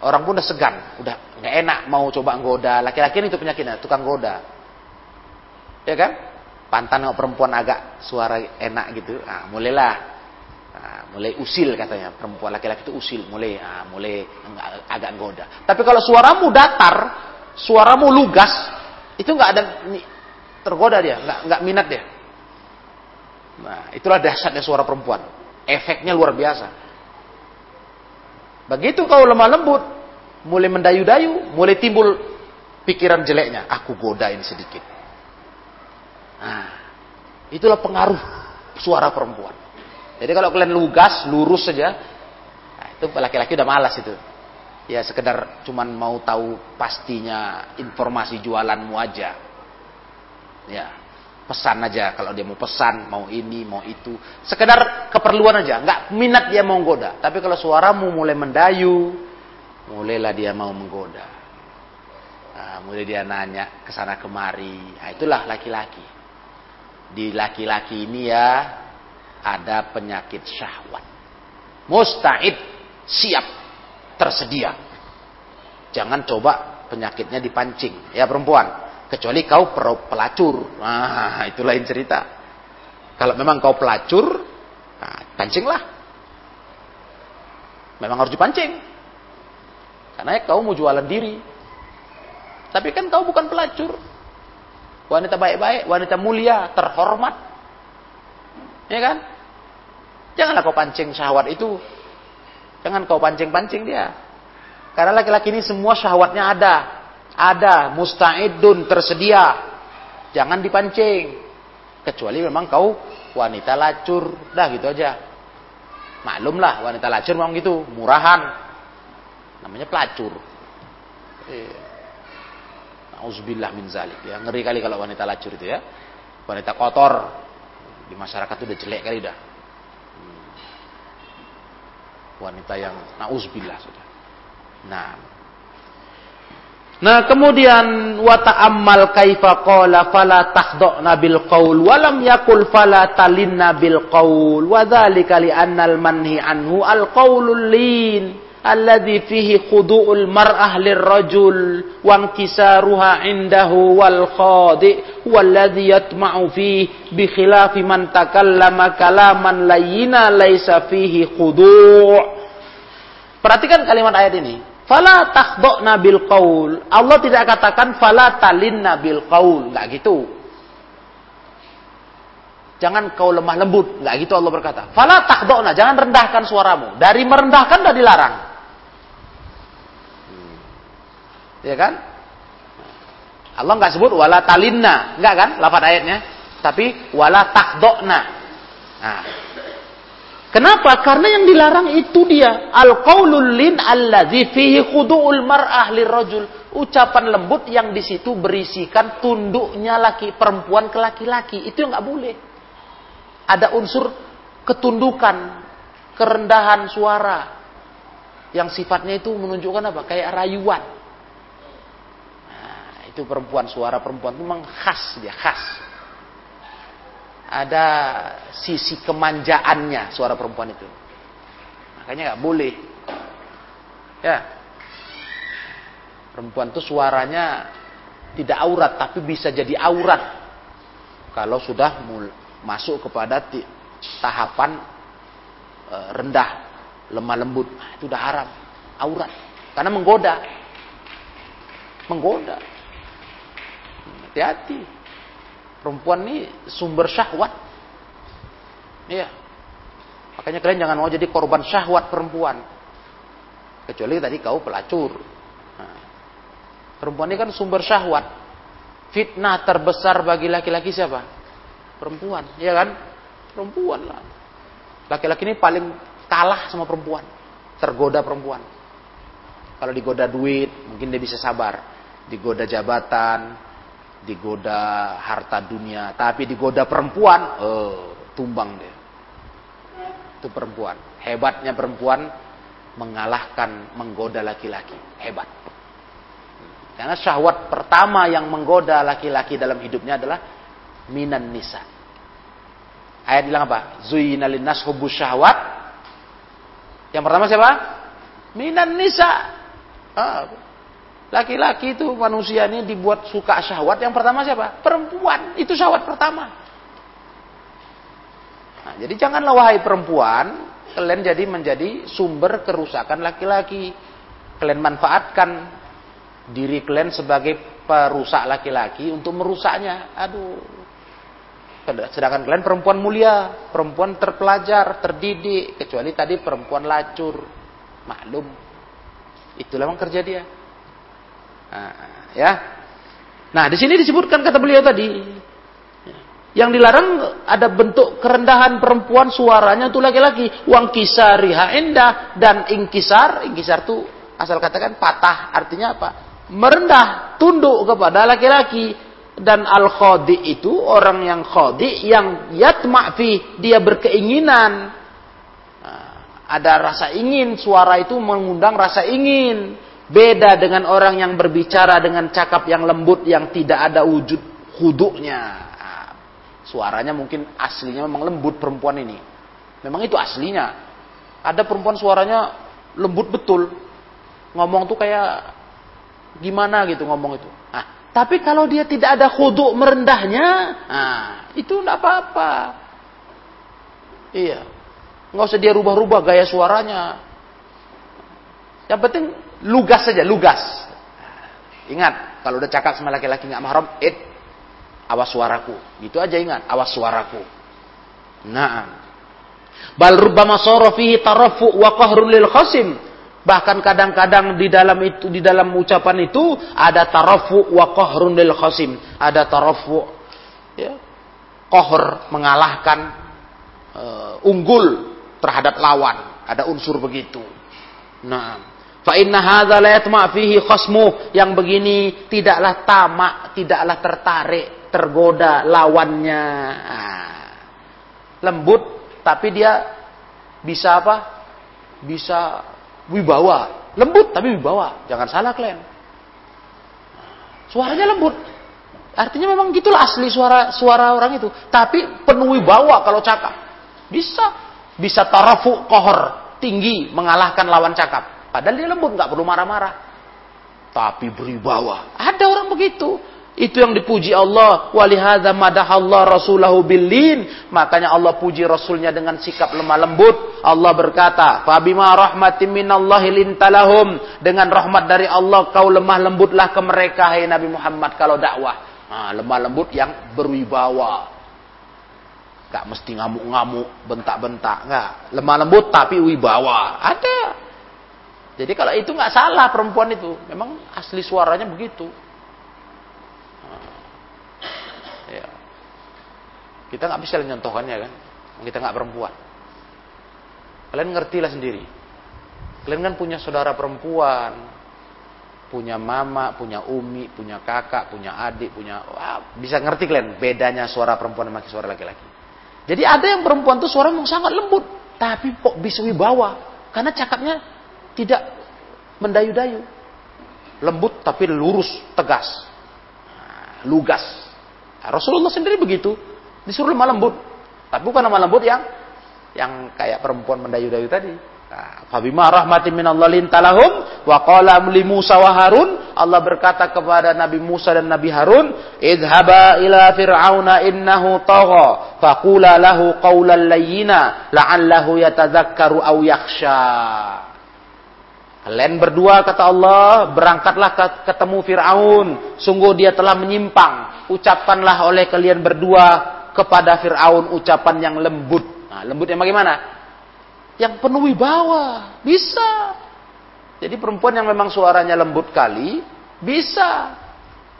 Orang pun udah segan, udah nggak enak mau coba goda. Laki-laki itu penyakitnya, tukang goda. Ya kan? Pantan kalau perempuan agak suara enak gitu, ah, mulailah. Nah, mulai usil katanya perempuan laki-laki itu usil mulai ah, mulai agak goda tapi kalau suaramu datar suaramu lugas itu nggak ada tergoda dia nggak nggak minat dia nah itulah dahsyatnya suara perempuan efeknya luar biasa Begitu kau lemah lembut, mulai mendayu-dayu, mulai timbul pikiran jeleknya. Aku godain sedikit. Nah, itulah pengaruh suara perempuan. Jadi kalau kalian lugas, lurus saja, nah, itu laki-laki udah malas itu. Ya sekedar cuman mau tahu pastinya informasi jualanmu aja. Ya, pesan aja kalau dia mau pesan mau ini mau itu. Sekedar keperluan aja nggak minat dia mau menggoda. Tapi kalau suaramu mulai mendayu mulailah dia mau menggoda. Nah, mulai dia nanya ke sana kemari. Nah, itulah laki-laki. Di laki-laki ini ya ada penyakit syahwat musta'id siap tersedia jangan coba penyakitnya dipancing ya perempuan kecuali kau pelacur. Nah, itu lain cerita. Kalau memang kau pelacur, nah, pancinglah. Memang harus dipancing. Karena kau mau jualan diri. Tapi kan kau bukan pelacur. Wanita baik-baik, wanita mulia, terhormat. Ya kan? Janganlah kau pancing syahwat itu. Jangan kau pancing-pancing dia. Karena laki-laki ini semua syahwatnya ada. Ada musta'idun tersedia. Jangan dipancing. Kecuali memang kau wanita lacur. Dah gitu aja. Maklumlah wanita lacur memang gitu. Murahan. Namanya pelacur. Eh. Nauzubillah min zalik. Ya, ngeri kali kalau wanita lacur itu ya. Wanita kotor. Di masyarakat itu udah jelek kali dah. Wanita yang nauzubillah sudah. Nah, Nah, kemudian wa ta'ammal kaifa qala fala tahdha'na bil qaul wa yakul fala talinna bil qaul wa dzalika li manhi anhu al qaulul lin alladhi fihi khudu'ul mar'ah lirrajul wa inkisaruha indahu wal khadi huwa alladhi yatma'u fihi bi khilafi man takallama kalaman layyina laysa fihi khudu' Perhatikan kalimat ayat ini. Fala takhdokna bil qaul. Allah tidak katakan fala talinna bil qaul, enggak gitu. Jangan kau lemah lembut, enggak gitu Allah berkata. Fala takhdokna, jangan rendahkan suaramu. Dari merendahkan sudah dilarang. Hmm. Ya kan? Allah enggak sebut wala talinna, enggak kan? Lafaz ayatnya. Tapi wala takhdokna. Nah, Kenapa? Karena yang dilarang itu dia. Al-qaulul lin allazi fihi khudu'ul mar'ah lirrajul. Ucapan lembut yang di situ berisikan tunduknya laki perempuan ke laki-laki. Itu yang nggak boleh. Ada unsur ketundukan, kerendahan suara. Yang sifatnya itu menunjukkan apa? Kayak rayuan. Itu perempuan, suara perempuan itu memang khas dia, khas ada sisi kemanjaannya suara perempuan itu. Makanya nggak boleh. Ya. Perempuan itu suaranya tidak aurat tapi bisa jadi aurat kalau sudah masuk kepada tahapan e, rendah, lemah lembut. Nah, itu udah haram, aurat. Karena menggoda. Menggoda. Hati-hati. Perempuan ini sumber syahwat. Iya. Makanya kalian jangan mau jadi korban syahwat perempuan. Kecuali tadi kau pelacur. Nah, perempuan ini kan sumber syahwat. Fitnah terbesar bagi laki-laki siapa? Perempuan, iya kan? Perempuan lah. Laki-laki ini paling kalah sama perempuan. Tergoda perempuan. Kalau digoda duit, mungkin dia bisa sabar. Digoda jabatan, digoda harta dunia, tapi digoda perempuan, oh, tumbang dia. Itu perempuan. Hebatnya perempuan mengalahkan menggoda laki-laki. Hebat. Karena syahwat pertama yang menggoda laki-laki dalam hidupnya adalah minan nisa. Ayat bilang apa? Zuyina linnas hubus syahwat. Yang pertama siapa? Minan nisa. Ah, laki-laki itu manusia ini dibuat suka syahwat. Yang pertama siapa? Perempuan. Itu syahwat pertama. Nah, jadi janganlah wahai perempuan, kalian jadi menjadi sumber kerusakan laki-laki. Kalian manfaatkan diri kalian sebagai perusak laki-laki untuk merusaknya. Aduh. Sedangkan kalian perempuan mulia, perempuan terpelajar, terdidik, kecuali tadi perempuan lacur, maklum. Itulah memang kerja dia. Nah, ya. Nah, di sini disebutkan kata beliau tadi, yang dilarang ada bentuk kerendahan perempuan suaranya itu laki-laki. Wang kisariha indah dan ingkisar. Ingkisar itu asal katakan patah. Artinya apa? Merendah, tunduk kepada laki-laki. Dan al khodi itu orang yang khodi yang yatma fi dia berkeinginan. Nah, ada rasa ingin, suara itu mengundang rasa ingin. Beda dengan orang yang berbicara dengan cakap yang lembut yang tidak ada wujud huduknya. Suaranya mungkin aslinya memang lembut perempuan ini. Memang itu aslinya. Ada perempuan suaranya lembut betul. Ngomong tuh kayak gimana gitu ngomong itu. Nah, tapi kalau dia tidak ada khudu merendahnya, nah, itu tidak apa-apa. Iya. Nggak usah dia rubah-rubah gaya suaranya. Yang penting lugas saja, lugas. Ingat, kalau udah cakap sama laki-laki nggak mahram, it awas suaraku. Gitu aja ingat, awas suaraku. Nah, bal rubbama sara fihi tarafu wa qahrun lil khasim. Bahkan kadang-kadang di dalam itu di dalam ucapan itu ada tarafu wa qahrun lil khasim. Ada tarafu ya, qahr mengalahkan uh, unggul terhadap lawan. Ada unsur begitu. Nah, Fa inna hadza la yatma fihi khasmu yang begini tidaklah tamak, tidaklah tertarik tergoda lawannya. Nah, lembut tapi dia bisa apa? Bisa wibawa. Lembut tapi wibawa. Jangan salah kalian. Suaranya lembut. Artinya memang gitulah asli suara suara orang itu. Tapi penuh wibawa kalau cakap. Bisa. Bisa tarafu kohor. Tinggi mengalahkan lawan cakap. Padahal dia lembut. nggak perlu marah-marah. Tapi beribawa. Ada orang begitu. Itu yang dipuji Allah. Walihada madahallah rasulahu billin. Makanya Allah puji rasulnya dengan sikap lemah lembut. Allah berkata, Fabima rahmatim minallahi lintalahum. Dengan rahmat dari Allah kau lemah lembutlah ke mereka. Hai Nabi Muhammad kalau dakwah. Nah, lemah lembut yang berwibawa. Gak mesti ngamuk-ngamuk, bentak-bentak. Gak. Lemah lembut tapi wibawa. Ada. Jadi kalau itu nggak salah perempuan itu. Memang asli suaranya begitu. Ya. Kita nggak bisa mencontohkannya kan. Kita nggak perempuan. Kalian ngertilah sendiri. Kalian kan punya saudara perempuan, punya mama, punya umi, punya kakak, punya adik, punya wah, bisa ngerti kalian bedanya suara perempuan sama suara laki-laki. Jadi ada yang perempuan tuh suara yang sangat lembut, tapi kok bisa wibawa karena cakapnya tidak mendayu-dayu. Lembut tapi lurus, tegas. Nah, lugas. Rasulullah sendiri begitu. Disuruh lemah lembut. Tapi bukan lemah lembut yang yang kayak perempuan mendayu-dayu tadi. Nah, Fabima rahmatin minallah lintalahum wa qala li Musa wa Harun Allah berkata kepada Nabi Musa dan Nabi Harun idhaba ila fir'auna innahu tagha faqula lahu qawlan layyina la'allahu yatadzakkaru aw yakhsha Kalian berdua kata Allah, berangkatlah ketemu Fir'aun. Sungguh dia telah menyimpang. Ucapkanlah oleh kalian berdua kepada Fir'aun ucapan yang lembut. Nah, lembut yang bagaimana? Yang penuh wibawa. Bisa. Jadi perempuan yang memang suaranya lembut kali, bisa.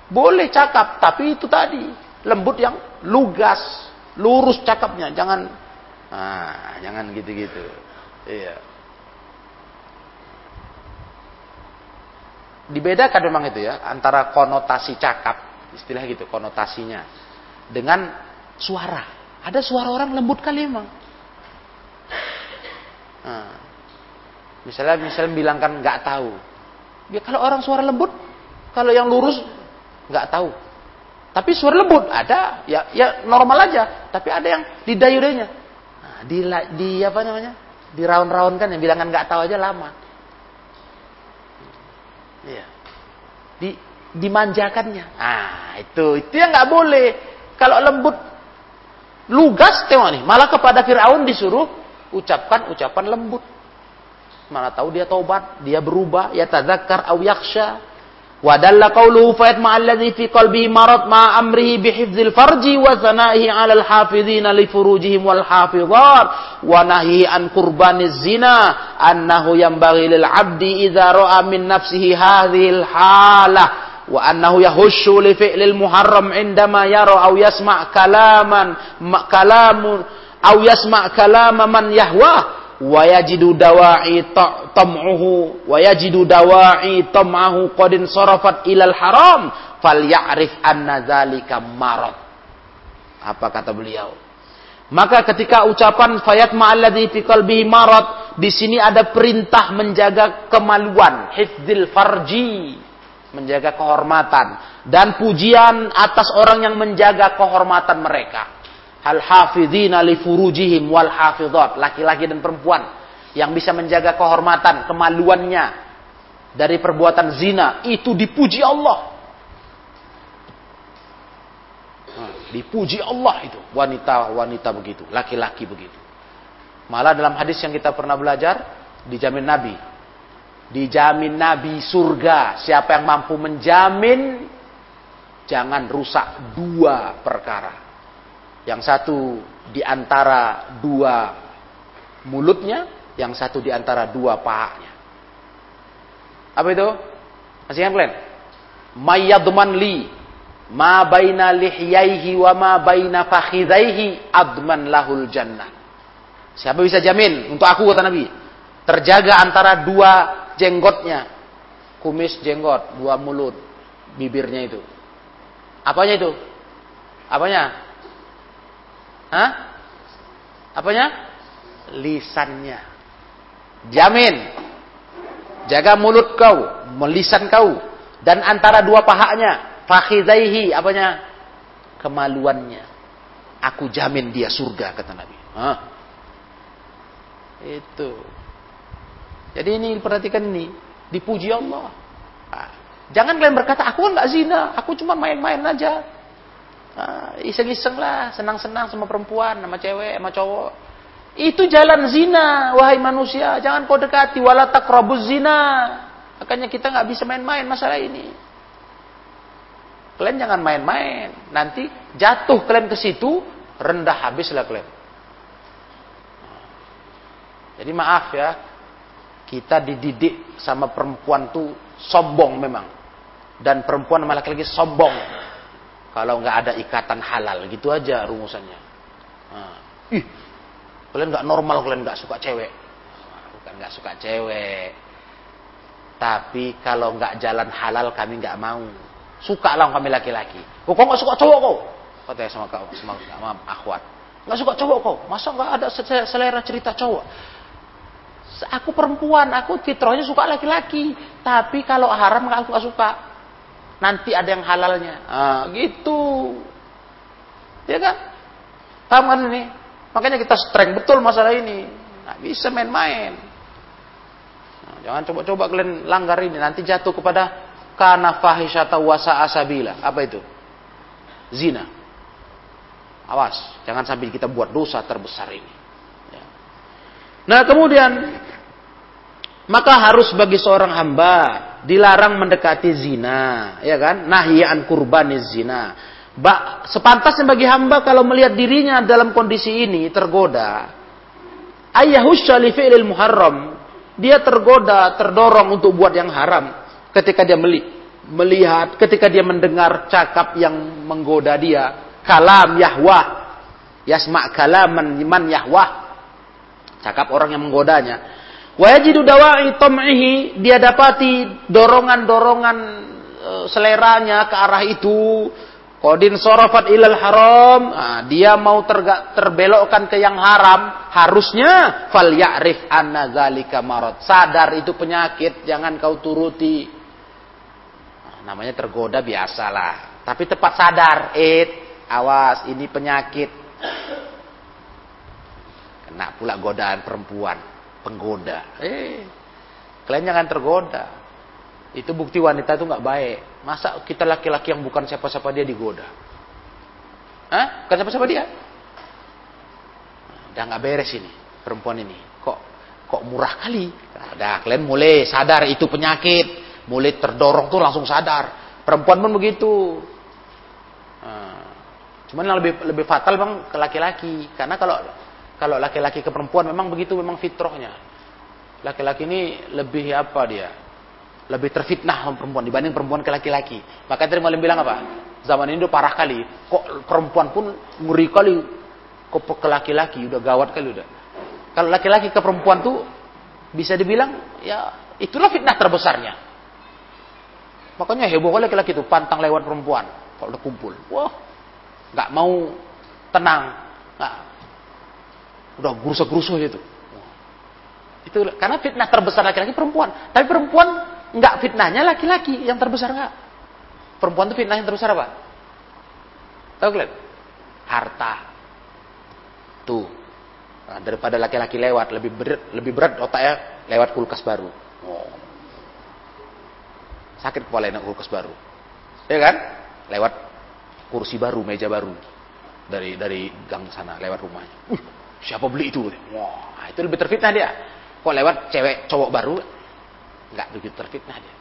Boleh cakap, tapi itu tadi. Lembut yang lugas, lurus cakapnya. Jangan, nah, jangan gitu-gitu. Iya. Dibedakan memang itu ya antara konotasi cakap istilah gitu konotasinya dengan suara ada suara orang lembut kali memang Nah, misalnya misalnya bilangkan nggak tahu. Ya kalau orang suara lembut, kalau yang lurus nggak tahu. Tapi suara lembut ada, ya ya normal aja. Tapi ada yang di dayudenya. Nah, di di apa namanya? Di raun-raun kan yang bilangan nggak tahu aja lama. Iya. Di dimanjakannya. Ah, itu itu yang nggak boleh. Kalau lembut lugas tengok nih, malah kepada Firaun disuruh ucapkan ucapan lembut. Mana tahu dia taubat, dia berubah, ya tadzakkar aw yakhsha. Wa dalla qawluhu fa yatma alladhi fi qalbihi marad ma amrihi bi hifdzil farji wa sana'ihi 'ala al-hafidhina li furujihim wal hafizat wa nahyi an qurbaniz zina annahu yanbaghi lil 'abdi idza ra'a min nafsihi hadhihi al-halah wa annahu yahushu li fi'lil muharram indama yara aw yasma' kalaman kalamun aw yasma' kalama man yahwa wa yajidu dawa'i tam'uhu. Wa yajidu dawa'i tam'ahu qadin sarafat ilal haram. Falyakrif anna dzalika marad. Apa kata beliau? Maka ketika ucapan fayat ma'alladhi fi qalbihi marad di sini ada perintah menjaga kemaluan hifdzil farji menjaga kehormatan dan pujian atas orang yang menjaga kehormatan mereka hal hafidhina li furujihim wal hafidhat, laki-laki dan perempuan yang bisa menjaga kehormatan, kemaluannya dari perbuatan zina itu dipuji Allah. Hmm, dipuji Allah itu wanita-wanita begitu, laki-laki begitu. Malah dalam hadis yang kita pernah belajar dijamin Nabi, dijamin Nabi surga. Siapa yang mampu menjamin jangan rusak dua perkara yang satu di antara dua mulutnya, yang satu di antara dua pahanya. Apa itu? Masih yang kalian? Mayyadman li ma baina lihyaihi wa ma baina fakhidaihi adman lahul jannah. Siapa bisa jamin untuk aku kata Nabi? Terjaga antara dua jenggotnya. Kumis jenggot, dua mulut, bibirnya itu. Apanya itu? Apanya? Hah? Apanya? Lisannya. Jamin. Jaga mulut kau, melisan kau. Dan antara dua pahanya. Fakhidaihi, apanya? Kemaluannya. Aku jamin dia surga, kata Nabi. Hah? Itu. Jadi ini perhatikan ini. Dipuji Allah. Jangan kalian berkata, aku kan gak zina. Aku cuma main-main aja. Ah, iseng-iseng lah, senang-senang sama perempuan, sama cewek, sama cowok. Itu jalan zina, wahai manusia. Jangan kau dekati, wala takrabuz zina. Makanya kita nggak bisa main-main masalah ini. Kalian jangan main-main. Nanti jatuh kalian ke situ, rendah habislah kalian. Jadi maaf ya, kita dididik sama perempuan tuh sombong memang. Dan perempuan malah laki-laki sombong. Kalau nggak ada ikatan halal, gitu aja rumusannya. Nah, ih, kalian nggak normal, kalian nggak suka cewek. Bukan nggak suka cewek. Tapi kalau nggak jalan halal kami nggak mau. Suka lah kami laki-laki. Kok nggak suka cowok kok? Katanya sama kau, sama, sama akhwat. Nggak suka cowok kok? Masa nggak ada selera cerita cowok? Aku perempuan, aku fitrahnya suka laki-laki. Tapi kalau haram aku nggak suka nanti ada yang halalnya. Ah, gitu. Ya kan? Paham kan ini? Makanya kita streng betul masalah ini. Nggak bisa main-main. Nah, jangan coba-coba kalian langgar ini. Nanti jatuh kepada kana fahisyata wasa asabila. Apa itu? Zina. Awas, jangan sampai kita buat dosa terbesar ini. Ya. Nah kemudian maka harus bagi seorang hamba dilarang mendekati zina, ya kan? Nahyan kurbaniz zina. Ba, sepantasnya bagi hamba kalau melihat dirinya dalam kondisi ini tergoda, ayyahusya li muharram, dia tergoda, terdorong untuk buat yang haram ketika dia meli, melihat, ketika dia mendengar cakap yang menggoda dia, kalam yahwah, yasma' kalaman man yahwah, cakap orang yang menggodanya Wajidu dawa'i tom'ihi, dia dapati dorongan-dorongan e, seleranya ke arah itu, Kodin sorofat ilal haram, dia mau terga, terbelokkan ke yang haram, harusnya fal ya'rif anna zalika marot. Sadar itu penyakit, jangan kau turuti. Namanya tergoda biasalah. Tapi tepat sadar, eh, awas ini penyakit. Kena pula godaan perempuan, penggoda. Eh, kalian jangan tergoda. Itu bukti wanita itu nggak baik. Masa kita laki-laki yang bukan siapa-siapa dia digoda? Hah? Bukan siapa-siapa dia? Udah nggak beres ini perempuan ini. Kok kok murah kali? Ada kalian mulai sadar itu penyakit, mulai terdorong tuh langsung sadar. Perempuan pun begitu. Nah, cuman yang lebih lebih fatal memang ke laki-laki, karena kalau kalau laki-laki ke perempuan memang begitu memang fitrahnya. Laki-laki ini lebih apa dia? lebih terfitnah sama perempuan dibanding perempuan ke laki-laki. Maka tadi malam bilang apa? Zaman ini udah parah kali. Kok perempuan pun ngeri kali. Kok ke laki-laki udah gawat kali udah. Kalau laki-laki ke perempuan tuh bisa dibilang ya itulah fitnah terbesarnya. Makanya heboh laki-laki tuh pantang lewat perempuan kalau udah kumpul. Wah, nggak mau tenang. Nah, udah gerusa-gerusa itu. Itu karena fitnah terbesar laki-laki perempuan. Tapi perempuan Enggak fitnahnya laki-laki yang terbesar enggak? Perempuan itu fitnah yang terbesar apa? Tahu kalian? Harta. Tuh. Nah, daripada laki-laki lewat lebih berat, lebih berat otaknya lewat kulkas baru. Oh. Sakit kepala enak kulkas baru. Ya kan? Lewat kursi baru, meja baru dari dari gang sana lewat rumahnya. Uh, siapa beli itu? Wah, itu lebih terfitnah dia. Kok lewat cewek cowok baru nggak begitu terfitnah dia.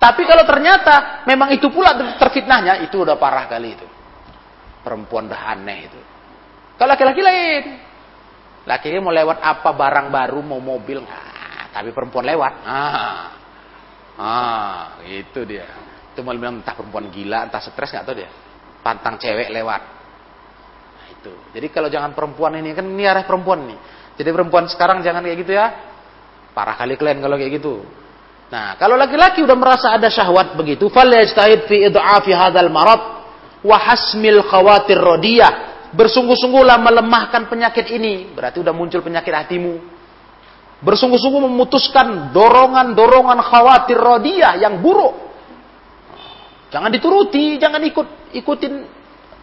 Tapi kalau ternyata memang itu pula terfitnahnya, itu udah parah kali itu. Perempuan udah aneh itu. Kalau laki-laki lain. Laki-laki mau lewat apa barang baru, mau mobil, nah, tapi perempuan lewat. Ah, ah, itu dia. Itu mau bilang entah perempuan gila, entah stres nggak tahu dia. Pantang cewek lewat. Nah, itu. Jadi kalau jangan perempuan ini kan ini arah perempuan nih. Jadi perempuan sekarang jangan kayak gitu ya. Parah kali kalian kalau kayak gitu. Nah, kalau laki-laki udah merasa ada syahwat begitu, falyajtahid fi id'afi hadzal marad wa hasmil khawatir radiyah. Bersungguh-sungguhlah melemahkan penyakit ini, berarti udah muncul penyakit hatimu. Bersungguh-sungguh memutuskan dorongan-dorongan khawatir radiyah yang buruk. Jangan dituruti, jangan ikut ikutin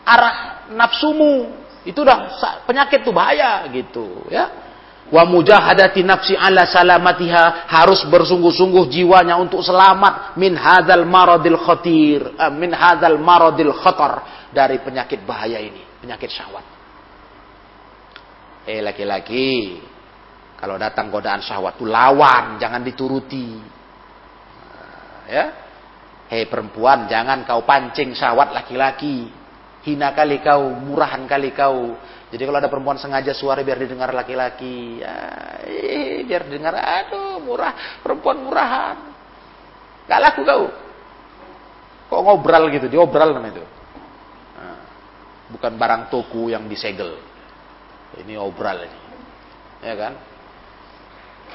arah nafsumu. Itu udah penyakit tuh bahaya gitu, ya. Wa mujahadati nafsi ala salamatiha harus bersungguh-sungguh jiwanya untuk selamat min hadzal maradil khatir uh, min hadzal maradil khatar dari penyakit bahaya ini penyakit syahwat. Eh laki-laki kalau datang godaan syahwat itu lawan jangan dituruti. Uh, ya. Hei perempuan jangan kau pancing syahwat laki-laki hina kali kau murahan kali kau jadi kalau ada perempuan sengaja suara biar didengar laki-laki, ya, biar didengar, aduh murah, perempuan murahan. Gak laku kau. Kok ngobral gitu, diobral namanya itu. Nah, bukan barang toko yang disegel. Ini obral ini. Ya kan?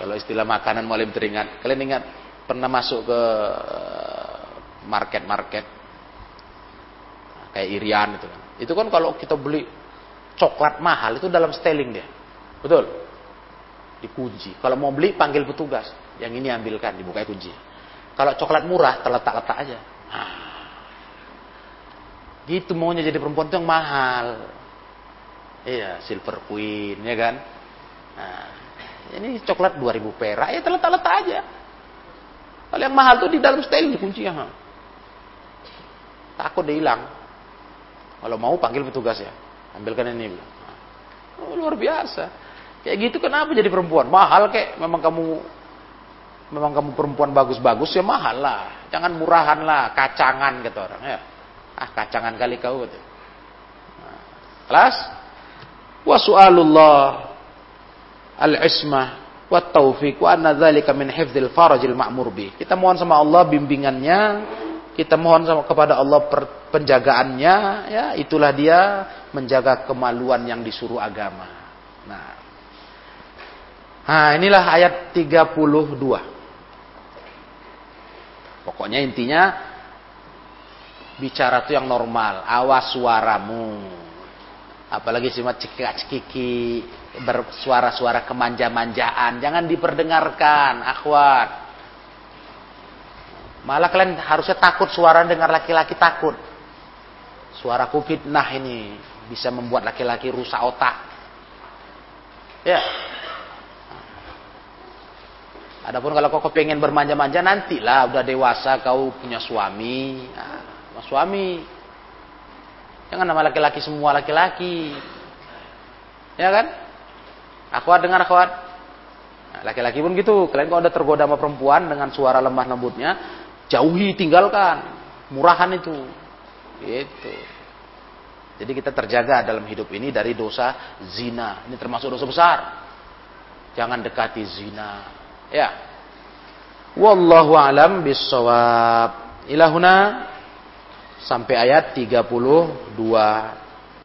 Kalau istilah makanan mulai teringat. Kalian ingat pernah masuk ke eh, market-market kayak Irian itu kan. Itu kan kalau kita beli coklat mahal itu dalam styling dia. Betul? Dikunci. Kalau mau beli panggil petugas. Yang ini ambilkan, dibuka kunci. Kalau coklat murah terletak-letak aja. Nah, gitu maunya jadi perempuan itu yang mahal. Iya, silver queen, ya kan? Nah, ini coklat 2000 perak, ya terletak-letak aja. Kalau yang mahal tuh di dalam styling dikunci ya. Takut dia hilang. Kalau mau panggil petugas ya. Ambilkan ini. Oh, luar biasa. Kayak gitu kenapa jadi perempuan? Mahal kek. Memang kamu memang kamu perempuan bagus-bagus ya mahal lah. Jangan murahan lah, kacangan gitu orang ya. Ah, kacangan kali kau gitu. Nah, kelas wa su'alullah al-ismah wa taufiq wa anna dzalika min hifdzil farajil ma'mur bi. Kita mohon sama Allah bimbingannya, kita mohon sama kepada Allah penjagaannya, ya itulah dia menjaga kemaluan yang disuruh agama. Nah, nah inilah ayat 32. Pokoknya intinya bicara tuh yang normal. Awas suaramu. Apalagi cuma cekik-cekiki bersuara-suara kemanja-manjaan. Jangan diperdengarkan, akhwat. Malah kalian harusnya takut suara dengar laki-laki takut. Suara fitnah ini bisa membuat laki-laki rusak otak. Ya. Adapun kalau kau pengen bermanja-manja nantilah udah dewasa kau punya suami. Nah, suami Jangan nama laki-laki semua laki-laki. Ya kan? Akhwat dengar akhwat. Nah, laki-laki pun gitu. Kalian kalau ada tergoda sama perempuan dengan suara lemah lembutnya, jauhi, tinggalkan. Murahan itu. Gitu. Jadi kita terjaga dalam hidup ini dari dosa zina. Ini termasuk dosa besar. Jangan dekati zina. Ya. Wallahu alam bisawab. Ilahuna sampai ayat 32